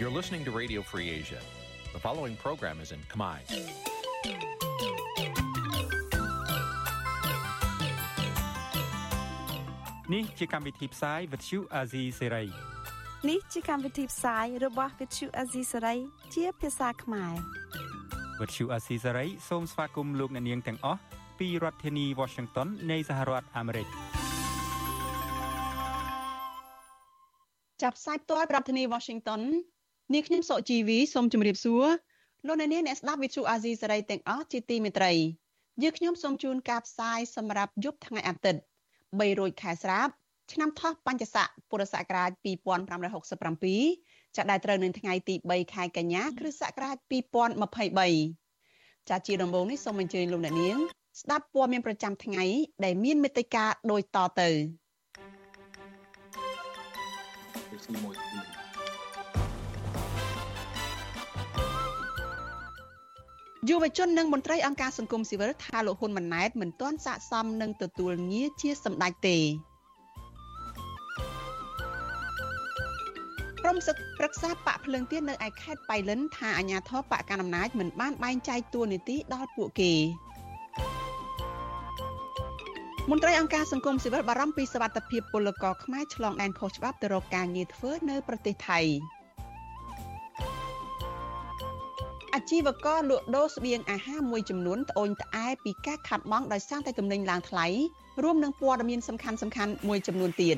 You're listening to Radio Free Asia. The following program is in Khmer. នេះជាកម្មវិធីផ្សាយ Vuthu Azizi Serai នេះជាកម្មវិធីផ្សាយរបស់ Vuthu Azizi Serai ជាភាសាខ្មែរ Vuthu Azizi Serai សូមស្វាគមន៍លោកអ្នកនាងទាំងអស់ពីរដ្ឋធានី Washington នៃសហរដ្ឋអាមេរិកចាប់ផ្សាយផ្ទាល់ពីរដ្ឋធានី Washington នាងខ្ញុំសុជីវីសូមជម្រាបសួរលោកអ្នកនាងអ្នកស្ដាប់ Vuthu Azizi Serai ទាំងអស់ជាទីមេត្រីយើងខ្ញុំសូមជូនការផ្សាយសម្រាប់យប់ថ្ងៃអាទិត្យ3រោចខែស្រាប ឆ្នាំថោះបញ្ញស័កពុរសករាជ2567ចាប់ដែលត្រូវនៅថ្ងៃទី3ខែកញ្ញាគ្រិស្តសករាជ2023ចាជាដំបូងនេះសូមអញ្ជើញលោកអ្នកនាង ស្ដាប់ព័ត៌មានប្រចាំថ្ងៃ ដែលមានមេត្តាដូចតទៅ យុវជននិងមន្ត្រីអង្គការសង្គមស៊ីវិលថាលោកហ៊ុនម៉ាណែតមិនទាន់ស័ក្តិសមនឹងទទួលងារជាសម្ដេចទេក្រុមសឹកប្រឹក្សាបកភ្លើងទៀននៅឯខេត្តបៃលិនថាអាញាធរបកកណ្ដាលអំណាចមិនបានបែងចែកតួនាទីដល់ពួកគេមន្ត្រីអង្គការសង្គមស៊ីវិលបារម្ភពីសវត្ថិភាពពលករខ្មែរឆ្លងដែនខុសច្បាប់ទៅរកការងារធ្វើនៅប្រទេសថៃ អាជីវករលក់ដូរស្បៀងអាហារមួយចំនួនត្អូញត្អែពីការខាត់បងដោយសារតែទំនិញឡើងថ្លៃរួមនឹងព័ត៌មានសំខាន់សំខាន់មួយចំនួនទៀត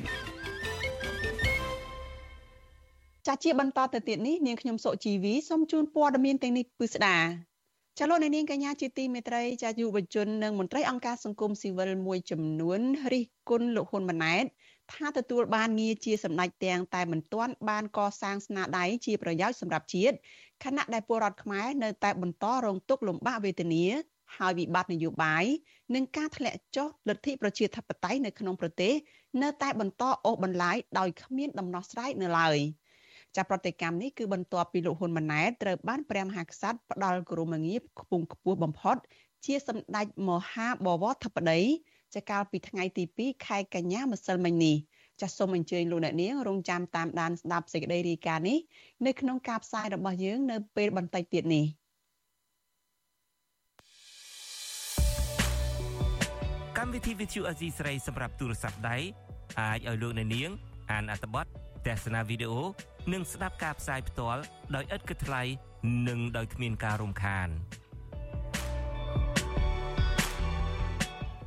ចាជាបន្តទៅទៀតនេះនាងខ្ញុំសុជីវីសូមជូនព័ត៌មានទាំងនេះពិស្ដាចាលោកនាងកញ្ញាជាទីមេត្រីចាយុវជននិងមន្ត្រីអង្គការសង្គមស៊ីវិលមួយចំនួនរិះគន់លោកហ៊ុនម៉ាណែតថាទទួលបានងារជាសម្ដេចទាំងតែមិនទាន់បានកសាងស្នាដៃជាប្រយោជន៍សម្រាប់ជាតិខណៈដែលពលរដ្ឋខ្មែរនៅតែបន្តរងទុក្ខលំបាកវេទនាហើយវិបត្តិនយោបាយនិងការធ្លាក់ចុះលទ្ធិប្រជាធិបតេយ្យនៅក្នុងប្រទេសនៅតែបន្តអូសបន្លាយដោយគ្មានដំណោះស្រាយនៅឡើយចាប់ប្រតិកម្មនេះគឺបន្ទាប់ពីលោកហ៊ុនម៉ាណែតត្រូវបានព្រះមហាក្សត្រផ្ដាល់គោរមងារខ្ពង់ខ្ពស់បំផុត ជាសម្ដេចមហាបវរធិបតីចកាលពីថ្ងៃទី2ខែកញ្ញាម្សិលមិញនេះ ចាសសូមអញ្ជើញលោកអ្នកនាងរងចាំតាមដានស្ដាប់សេចក្តីរាយការណ៍នេះនៅក្នុងការផ្សាយរបស់យើងនៅពេលបន្តិចទៀតនេះកម្មវិធី Vithu Azizi ស្រីសម្រាប់ទូរស័ព្ទដៃអាចឲ្យលោកអ្នកនាង អានអត្ថបទទស្សនាវីដេអូនិងស្ដាប់ការផ្សាយផ្ទាល់ដោយឥតគិតថ្លៃនិងដោយគ្មានការរំខាន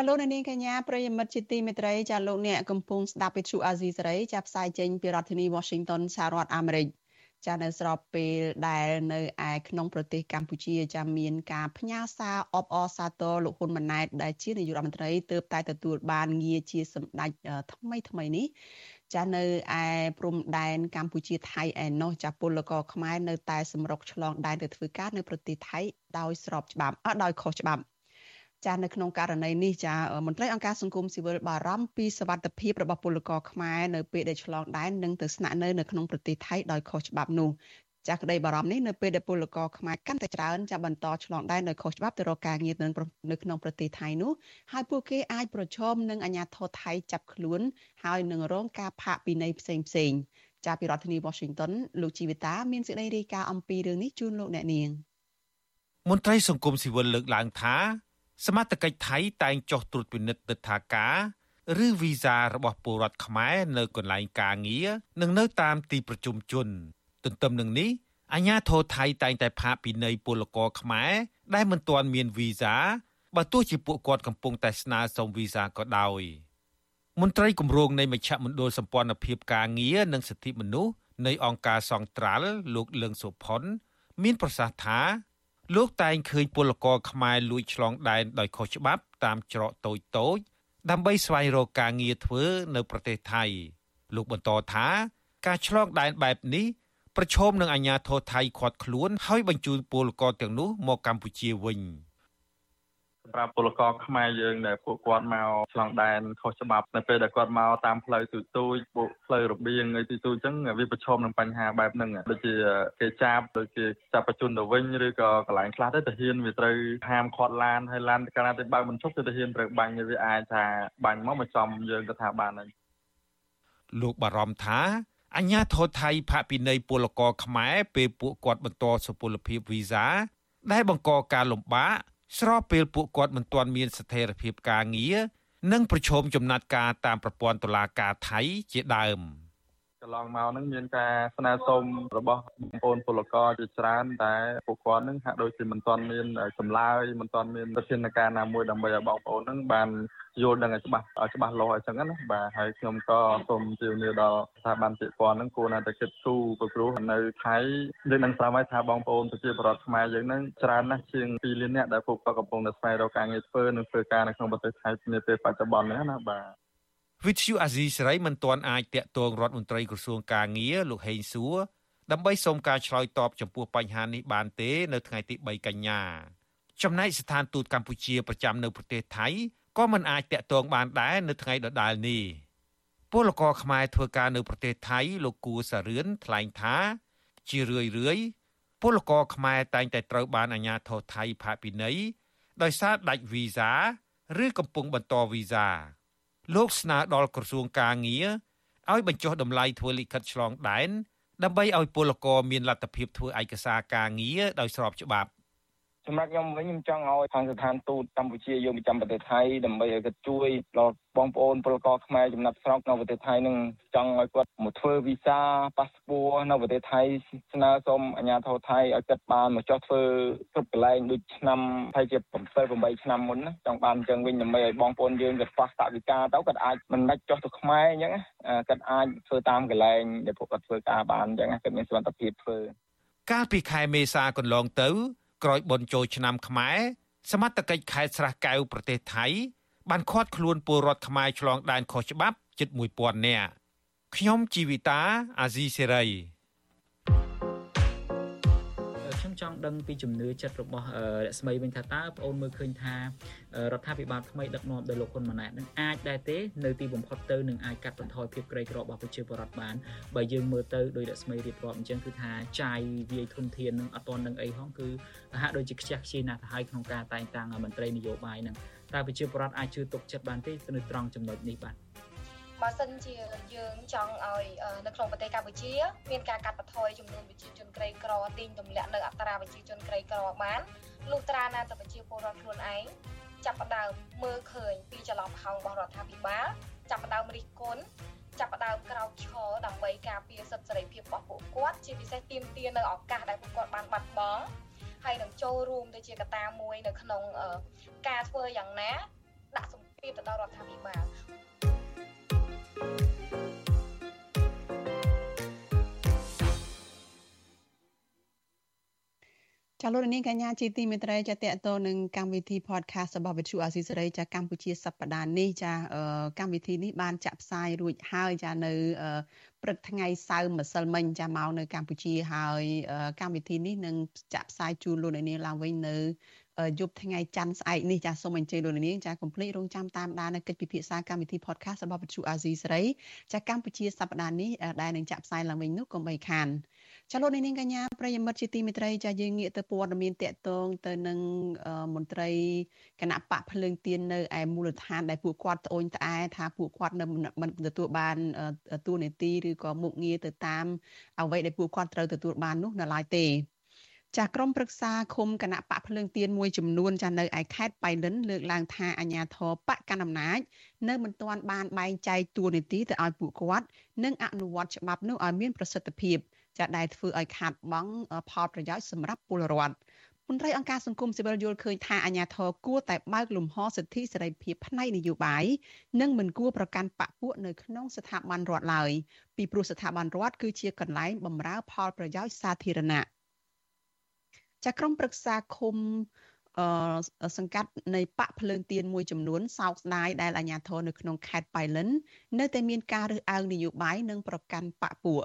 ចាលោកនាងកញ្ញាប្រិយមិត្តជាទីមេត្រីចាលោកអ្នកកំពុងស្ដាប់វិទ្យុអាស៊ីសេរីចាផ្សាយចេញពីរដ្ឋធានី Washington សហរដ្ឋអាមេរិកចានៅស្របពេលដែលនៅឯក្នុងប្រទេសកម្ពុជាចាមានការផ្ញើសារអបអរសាទរលោកហ៊ុនម៉ាណែតដែលជានាយករដ្ឋមន្ត្រីទើបតែទទួលបានងារជាសម្ដេចថ្មីថ្មីនេះចានៅឯព្រំដែនកម្ពុជាថៃឯណោះចាពលករខ្មែរនៅតែសម្រុកឆ្លងដែនទៅធ្វើការនៅប្រទេសថៃដោយស្របច្បាប់អត់ដោយខុសច្បាប់ ចានៅក្នុងករណីនេះចាមន្ត្រីអង្គការសង្គមស៊ីវិលបារម្ភពីសវត្ថិភាពរបស់ពលករខ្មែរនៅពេលដែលឆ្លងដែននិងទៅស្នាក់នៅនៅក្នុងប្រទេសថៃដោយខុសច្បាប់នោះចាស់ក្តីបារម្ភនេះនៅពេលដែលពលករខ្មែរកាន់តែច្រើនចាបន្តឆ្លងដែនដោយខុសច្បាប់ទៅរកការងារនៅក្នុងប្រទេសថៃនោះហើយពួកគេអាចប្រឈមនឹងអាញាធរថៃចាប់ខ្លួន ហើយនឹងរងការផាកពិន័យផ្សេងផ្សេងចាពីរដ្ឋធានី Washington លោកជីវិតាមានសេចក្តីរាយការណ៍អំពីរឿងនេះជូនលោកអ្នកនាងមន្ត្រីសង្គមស៊ីវិលលើកឡើងថា សមត្ថកិច្ចថៃតែងចុះត្រួតពិនិត្យទិដ្ឋាការឬវីសារបស់ពលរដ្ឋខ្មែរនៅកន្លែងការងារនិងនៅតាមទីប្រជុំជន ទន្ទឹមនឹងនេះអាញាធរថៃតែងតែផាកពិន័យពលករខ្មែរដែលមិនទាន់មានវីសាបើទោះជាពួកគាត់កំពុងតែស្នើសុំវីសាក៏ដោយមន្ត្រីគម្រោងនៃមជ្ឈមណ្ឌលសម្ព័ន្ធភាពការងារនិងសិទ្ធិមនុស្សនៃអង្គការសង្ត្រាល់លោកលឹងសុផុន មានប្រសាសន៍ថា លោកតែងឃើញពលករខ្មែរលួចឆ្លងដែនដោយខុសច្បាប់តាមច្រកតូចតូចដើម្បីស្វែងរកការងារធ្វើនៅប្រទេសថៃលោកបន្តថាការឆ្លងដែនបែបនេះប្រឈមនឹងអាញាធរថៃខាត់ខ្លួន ហើយបញ្ជូនពលករទាំងនោះមកកម្ពុជាវិញ។ សម្រាប់ពលករខ្មែរយើងដែលពួកគាត់មកឆ្លងដែនខុសច្បាប់នៅពេលដែលគាត់មកតាមផ្លូវទូទូចពួកផ្លូវរបៀងអីទូទូចអញ្ចឹងវាប្រឈមនឹងបញ្ហាបែបហ្នឹងដូចជាគេចាប់ដូចជាចាប់បញ្ជូនទៅវិញឬក៏កន្លែងខ្លះទៅទាហានវាត្រូវហាមខាត់ឡានហើយឡានកាលណាទៅបើកមិនឈប់ទៅទាហានត្រូវបាញ់វាអាចថាបាញ់មកមកចំយើងទៅថាបានហើយលោកបារម្ភថាអញ្ញាធរថៃផាកពិន័យពលករខ្មែរពេលពួកគាត់បន្តសុពលភាពវីសាដែលបង្កការលំបាក ស្របពេលពួកគាត់មិនទាន់មានស្ថិរភាពការងារនិងប្រឈមចំណាត់ការតាមប្រព័ន្ធតុលាការថៃជាដើម។ កន្លងមកហ្នឹងមានការស្នើសុំរបស់បងប្អូនពលករជាច្រើនតែពួកគាត់ហ្នឹងហាក់ដូចជាមិនទាន់មានចម្លើយមិនទាន់មានវិធានការណាមួយដើម្បីឲ្យបងប្អូនហ្នឹងបានយល់ដឹងឲ្យច្បាស់ច្បាស់លាស់អញ្ចឹងណាបាទហើយខ្ញុំក៏សូមជឿនឿដល់ស្ថាប័នពាក់ព័ន្ធហ្នឹងគួរណាតែគិតគូរព្រោះនៅថៃយើងនឹងស្រាប់ហើយថាបងប្អូនប្រជាពលរដ្ឋខ្មែរយើងហ្នឹងច្រើនណាស់ជាង2លាននាក់ដែលពួកគាត់កំពុងតែស្វែងរកការងារធ្វើនិងធ្វើការនៅក្នុងប្រទេសថៃនាពេលបច្ចុប្បន្ននេះណាបាទ វិទ្យុអាស៊ីសេរីមិនទាន់អាចតាក់ទងរដ្ឋមន្ត្រីក្រសួងកាងារលោកហេងសួរដើម្បីសូមការឆ្លើយតបចំពោះបញ្ហានេះបានទេ នៅថ្ងៃទី3កញ្ញាចំណែកស្ថានទូតកម្ពុជាប្រចាំនៅប្រទេសថៃក៏មិនអាចតាក់ទងបានដែរនៅថ្ងៃដដែលនេះពលករខ្មែរធ្វើការនៅប្រទេសថៃលោកគួសារឿនថ្លែងថា ជារឿយរឿយពលករខ្មែរតែងតែត្រូវបានអាជ្ញាធរថៃផាកពិន័យដោយសារដាច់វីសា ឬកំពុងបន្តវីសា លោកស្នើដល់ក្រសួងកាងារឲ្យបញ្ចុះតម្លៃធ្វើលិខិតឆ្លងដែនដើម្បីឲ្យពលករមានលទ្ធភាពធ្វើឯកសារការងារដោយស្របច្បាប់ សម្រាប់ខ្ញុំវិញខ្ញុំចង់ឲ្យខាងស្ថានទូតកម្ពុជាយកប្រចាំប្រទេសថៃដើម្បីឲ្យគាត់ជួយដល់បងប្អូនពលករខ្មែរចំណាត់ស្រុកនៅប្រទេសថៃនឹងចង់ឲ្យគាត់មកធ្វើវីសាប៉ាសពតនៅប្រទេសថៃស្នើសុំអាជ្ញាធរថៃឲ្យគាត់បានមកចុះធ្វើគ្រប់កន្លែងដូចឆ្នាំថៃជា7 8ឆ្នាំមុនណាចង់បានអញ្ចឹងវិញដើម្បីឲ្យបងប្អូនយើងគាត់ខ្វះតវិការទៅគាត់អាចមិនដាច់ចុះទៅខ្មែរអញ្ចឹងគាត់អាចធ្វើតាមកន្លែងដែលពួកគាត់ធ្វើការបានអញ្ចឹងគាត់មានសមត្ថភាពធ្វើកាលពីខែមេសាកន្លងទៅ ក្រោយបុណ្យចូលឆ្នាំខ្មែរសមត្ថកិច្ចខេត្តស្រះកែវប្រទេសថៃ បានឃាត់ខ្លួនពលរដ្ឋខ្មែរឆ្លងដែនខុសច្បាប់ជិត1000នាក់ខ្ញុំជីវិតាអាស៊ីសេរី ចង់ដឹងពីជំនឿចិត្តរបស់រស្មីវិញថាតើបងអូនមើលឃើញថារដ្ឋាភិបាលថ្មីដឹកនាំដោយលោកហ៊ុនម៉ាណែតនឹងអាចដែរទេនៅទីបំផុតទៅនឹងអាចកាត់បន្ថយភាពក្រីក្ររបស់ប្រជាពលរដ្ឋបានបើយើងមើលទៅដោយរស្មីរៀបរាប់អញ្ចឹងគឺថាចាយវាយធនធាននឹងអត់តនឹងអីហងគឺហាក់ដូចជាខ្ជះខ្ជាយណាស់ទៅហើយក្នុងការតែងតាំងមន្ត្រីនយោបាយហ្នឹងតើប្រជាពលរដ្ឋអាចជឿទុកចិត្តបានទេទៅនៅត្រង់ចំណុចនេះបាទ បើសិនជាយើងចង់ឲ្យនៅក្នុងប្រទេសកម្ពុជា មានការកាត់បន្ថយចំនួនប្រជាជនក្រីក្រទីងទម្លាក់នៅអត្រាប្រជាជនក្រីក្របានលុះត្រាណាតែប្រជាពលរដ្ឋខ្លួនឯងចាប់ផ្ដើមមើលឃើញពីចន្លោះផោងរបស់រដ្ឋាភិបាលចាប់ផ្ដើមរិះគន់ចាប់ផ្ដើមក្រោកឈរដើម្បីការពារសិទ្ធិសេរីភាពរបស់ពួកគាត់ជាពិសេសទាមទារនៅឱកាសដែលពួកគាត់បានបាត់បង់ហើយនឹងចូលរួមទៅជាកត្តាមួយនៅក្នុងការធ្វើយ៉ាងណាដាក់សម្ពាធទៅដល់រដ្ឋាភិបាល ចាលោកនាងកញ្ញាជាទីមេត្រីចាតកតនឹងកម្មវិធី podcast របស់វិទ្យុអាស៊ីសេរីចាកម្ពុជាសប្តាហ៍នេះចាកម្មវិធីនេះបានចាក់ផ្សាយរួចហើយចានៅព្រឹកថ្ងៃសៅរ៍ម្សិលមិញចាមកនៅកម្ពុជាហើយកម្មវិធីនេះនឹងចាក់ផ្សាយជូនលោកនាងឡើងវិញនៅ យប់ថ្ងៃច័ន្ទស្អែកនេះចាសូមអញ្ជើញលោកនាងចាកុំភ្លេចរងចាំតាមដាននៅកិច្ចពិភាក្សាកម្មវិធី podcast របស់វិទ្យុអាស៊ីសេរីចាកម្ពុជាសប្តាហ៍នេះដែលនឹងចាក់ផ្សាយឡើងវិញនោះកុំបីខានចាលោកនាងកញ្ញាប្រិយមិត្តជាទីមេត្រីចាយើងងាកទៅព័ត៌មានតកតងទៅនឹងមន្ត្រីគណៈបកភ្លើងទៀននៅឯមូលដ្ឋានដែលពួកគាត់ត្អូញត្អែថាពួកគាត់នៅមិនទទួលបានទួលនីតិឬក៏មុខងារទៅតាមអ្វីដែលពួកគាត់ត្រូវទទួលបាននោះនៅឡើយទេ ចាស់ក្រុមប្រឹក្សាឃុំគណៈបកភ្លើងទៀនមួយចំនួនចានៅឯខេត្តបៃលិនលើកឡើងថាអាញាធរបកកណ្ដាលអំណាចនៅមិនទាន់បានបែងចែកតួនាទីទៅឲ្យពួកគាត់និងអនុវត្តច្បាប់នោះឲ្យមានប្រសិទ្ធភាពចាដែលធ្វើឲ្យខាតបង់ផលប្រយោជន៍សម្រាប់ពលរដ្ឋមន្ត្រីអង្គការសង្គមស៊ីវិលយល់ឃើញថាអាញាធរគួរតែបើកលំហសិទ្ធិសេរីភាពផ្នែកនយោបាយនិងមិនគួរប្រកាន់បកពួកនៅក្នុងស្ថាប័នរដ្ឋឡើយពីព្រោះស្ថាប័នរដ្ឋគឺជាកន្លែងបម្រើផលប្រយោជន៍សាធារណៈ ចាក្រុមប្រឹក្សាឃុំសង្កាត់នៃបកភ្លើងទៀនមួយចំនួនសោកស្ដាយដែលអាជ្ញាធរនៅក្នុងខេត្តបៃលិននៅតែមានការរើសអើងនយោបាយនិងប្រកាន់បកពួក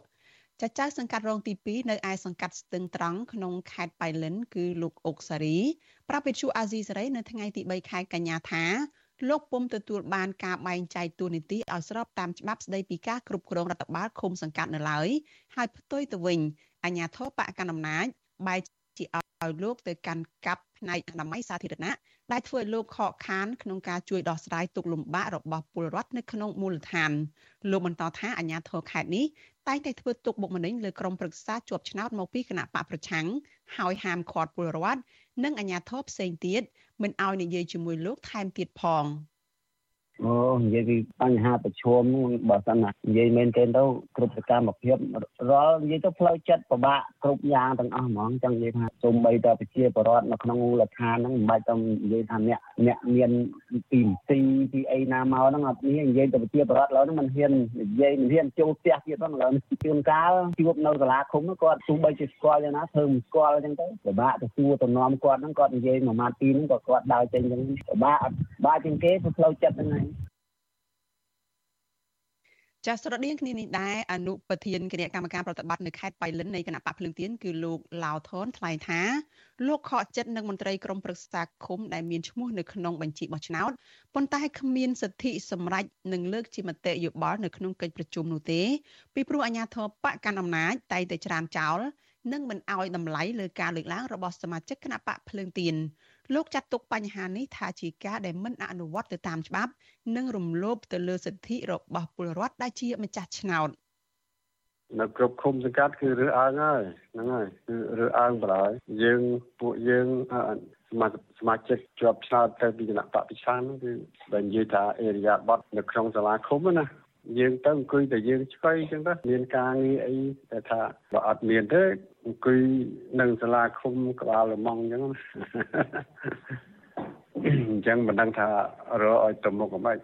ចាចៅសង្កាត់រងទី2នៅឯសង្កាត់ស្ទឹងត្រង់ក្នុងខេត្តបៃលិន គឺលោកអុកសារីប្រាប់វិទ្យុអាស៊ីសេរីនៅថ្ងៃទី3ខែកញ្ញាថាលោកពុំទទួលបានការបែងចែកតួនាទីឲ្យស្របតាមច្បាប់ស្តីពីការគ្រប់គ្រងរដ្ឋបាលឃុំសង្កាត់នៅឡើយហើយផ្ទុយទៅវិញអាជ្ញាធរបកកណ្ដាលអំណាចបែរ ជាឲ្យលោកទៅកាន់កាប់ផ្នែកអនាម័យសាធារណៈដែលធ្វើឲ្យលោកខកខានក្នុងការជួយដោះស្រាយទុក្ខលំបាករបស់ពលរដ្ឋនៅក្នុងមូលដ្ឋានលោកបន្តថាអាជ្ញាធរខេត្តនេះតែងតែធ្វើទុកបុកម្នេញលើក្រុមប្រឹក្សាជាប់ឆ្នោតមកពីគណៈបកប្រឆាំងហើយហាមឃាត់ពលរដ្ឋនិងអាជ្ញាធរផ្សេងទៀតមិនឲ្យនិយាយជាមួយលោកថែមទៀតផង។ អូនិយាយពីបញ្ហាប្រឈមបើសិនណានិយាយមែនទេទៅគ្រប់សកម្មភាពរាល់និយាយទៅផ្លូវចិត្តពិបាកគ្រប់យ៉ាងទាំងអស់ហ្មងចឹងនិយាយថាសូម្បីតែប្រជាពលរដ្ឋនៅក្នុងមូលដ្ឋានហ្នឹងមិនបាច់ទៅនិយាយថាអ្នកអ្នកមានពីទីពីអីណាមកហ្នឹងអត់មាននិយាយទៅប្រជាពលរដ្ឋឡើយហ្នឹងមិនហ៊ាននិយាយមិនហ៊ានចូលផ្ទះទៀតហ្នឹងឡើយជួនកាលជួបនៅសាលាឃុំគាត់ទោះបីជាស្គាល់យ៉ាងណាធ្វើមិនស្គាល់ចឹងទៅពិបាកទៅសួរទៅនាំគាត់ហ្នឹងគាត់និយាយមួយម៉ាត់ពីរហ្នឹងក៏គាត់ដើរចេញចឹងពិបាកបាក់ជាងគេទៅផ្លូវចិត្តហ្នឹង ចាសស្រដៀងគ្នានេះដែរអនុប្រធានគណៈកម្មការប្រតិបត្តិនៅខេត្តបៃលិននៃគណៈបកភ្លឹងទៀនគឺលោកឡាវថនថ្លែងថាលោកខកចិត្តនឹងមន្ត្រីក្រមប្រឹក្សាឃុំដែលមានឈ្មោះនៅក្នុងបញ្ជីបោះឆ្នោតប៉ុន្តែគ្មានសិទ្ធិសម្រេចនឹងលើកជាមតិយោបល់នៅក្នុងកិច្ចប្រជុំនោះទេពីព្រោះអាជ្ញាធរបកកាន់អំណាចតែងតែច្រានចោលនិងមិនអោយតម្លៃលើការលើកឡើងរបស់សមាជិកគណៈបកភ្លើងទៀន លោកចាត់ទុកបញ្ហានេះថាជាការដែលមិនអនុវត្តទៅតាមច្បាប់ និងរំលោភទៅលើសិទ្ធិរបស់ពលរដ្ឋដែលជាម្ចាស់ឆ្នោតនៅគ្រប់ឃុំសង្កាត់គឺរើសអើងហើយហ្នឹងហើយគឺរើសអើងបណ្ដោយយើងពួកយើងសមាសមាជិកជាប់ឆ្នោតទៅពីគណៈបព្វជិគឺបើនិយាយថាអេរិយាប័តនៅក្នុងសាលាឃុំណាយើងទៅអង្គុយតែយើងឆ្កៃអញ្ចឹងទៅមានការងារអីតែថាបើអត់មានទេ អង្គុយនៅសាលាឃុំក្បាលលំងអញ្ចឹងអញ្ចឹងមិនដឹងថារកឲ្យទៅមុខអ្មេច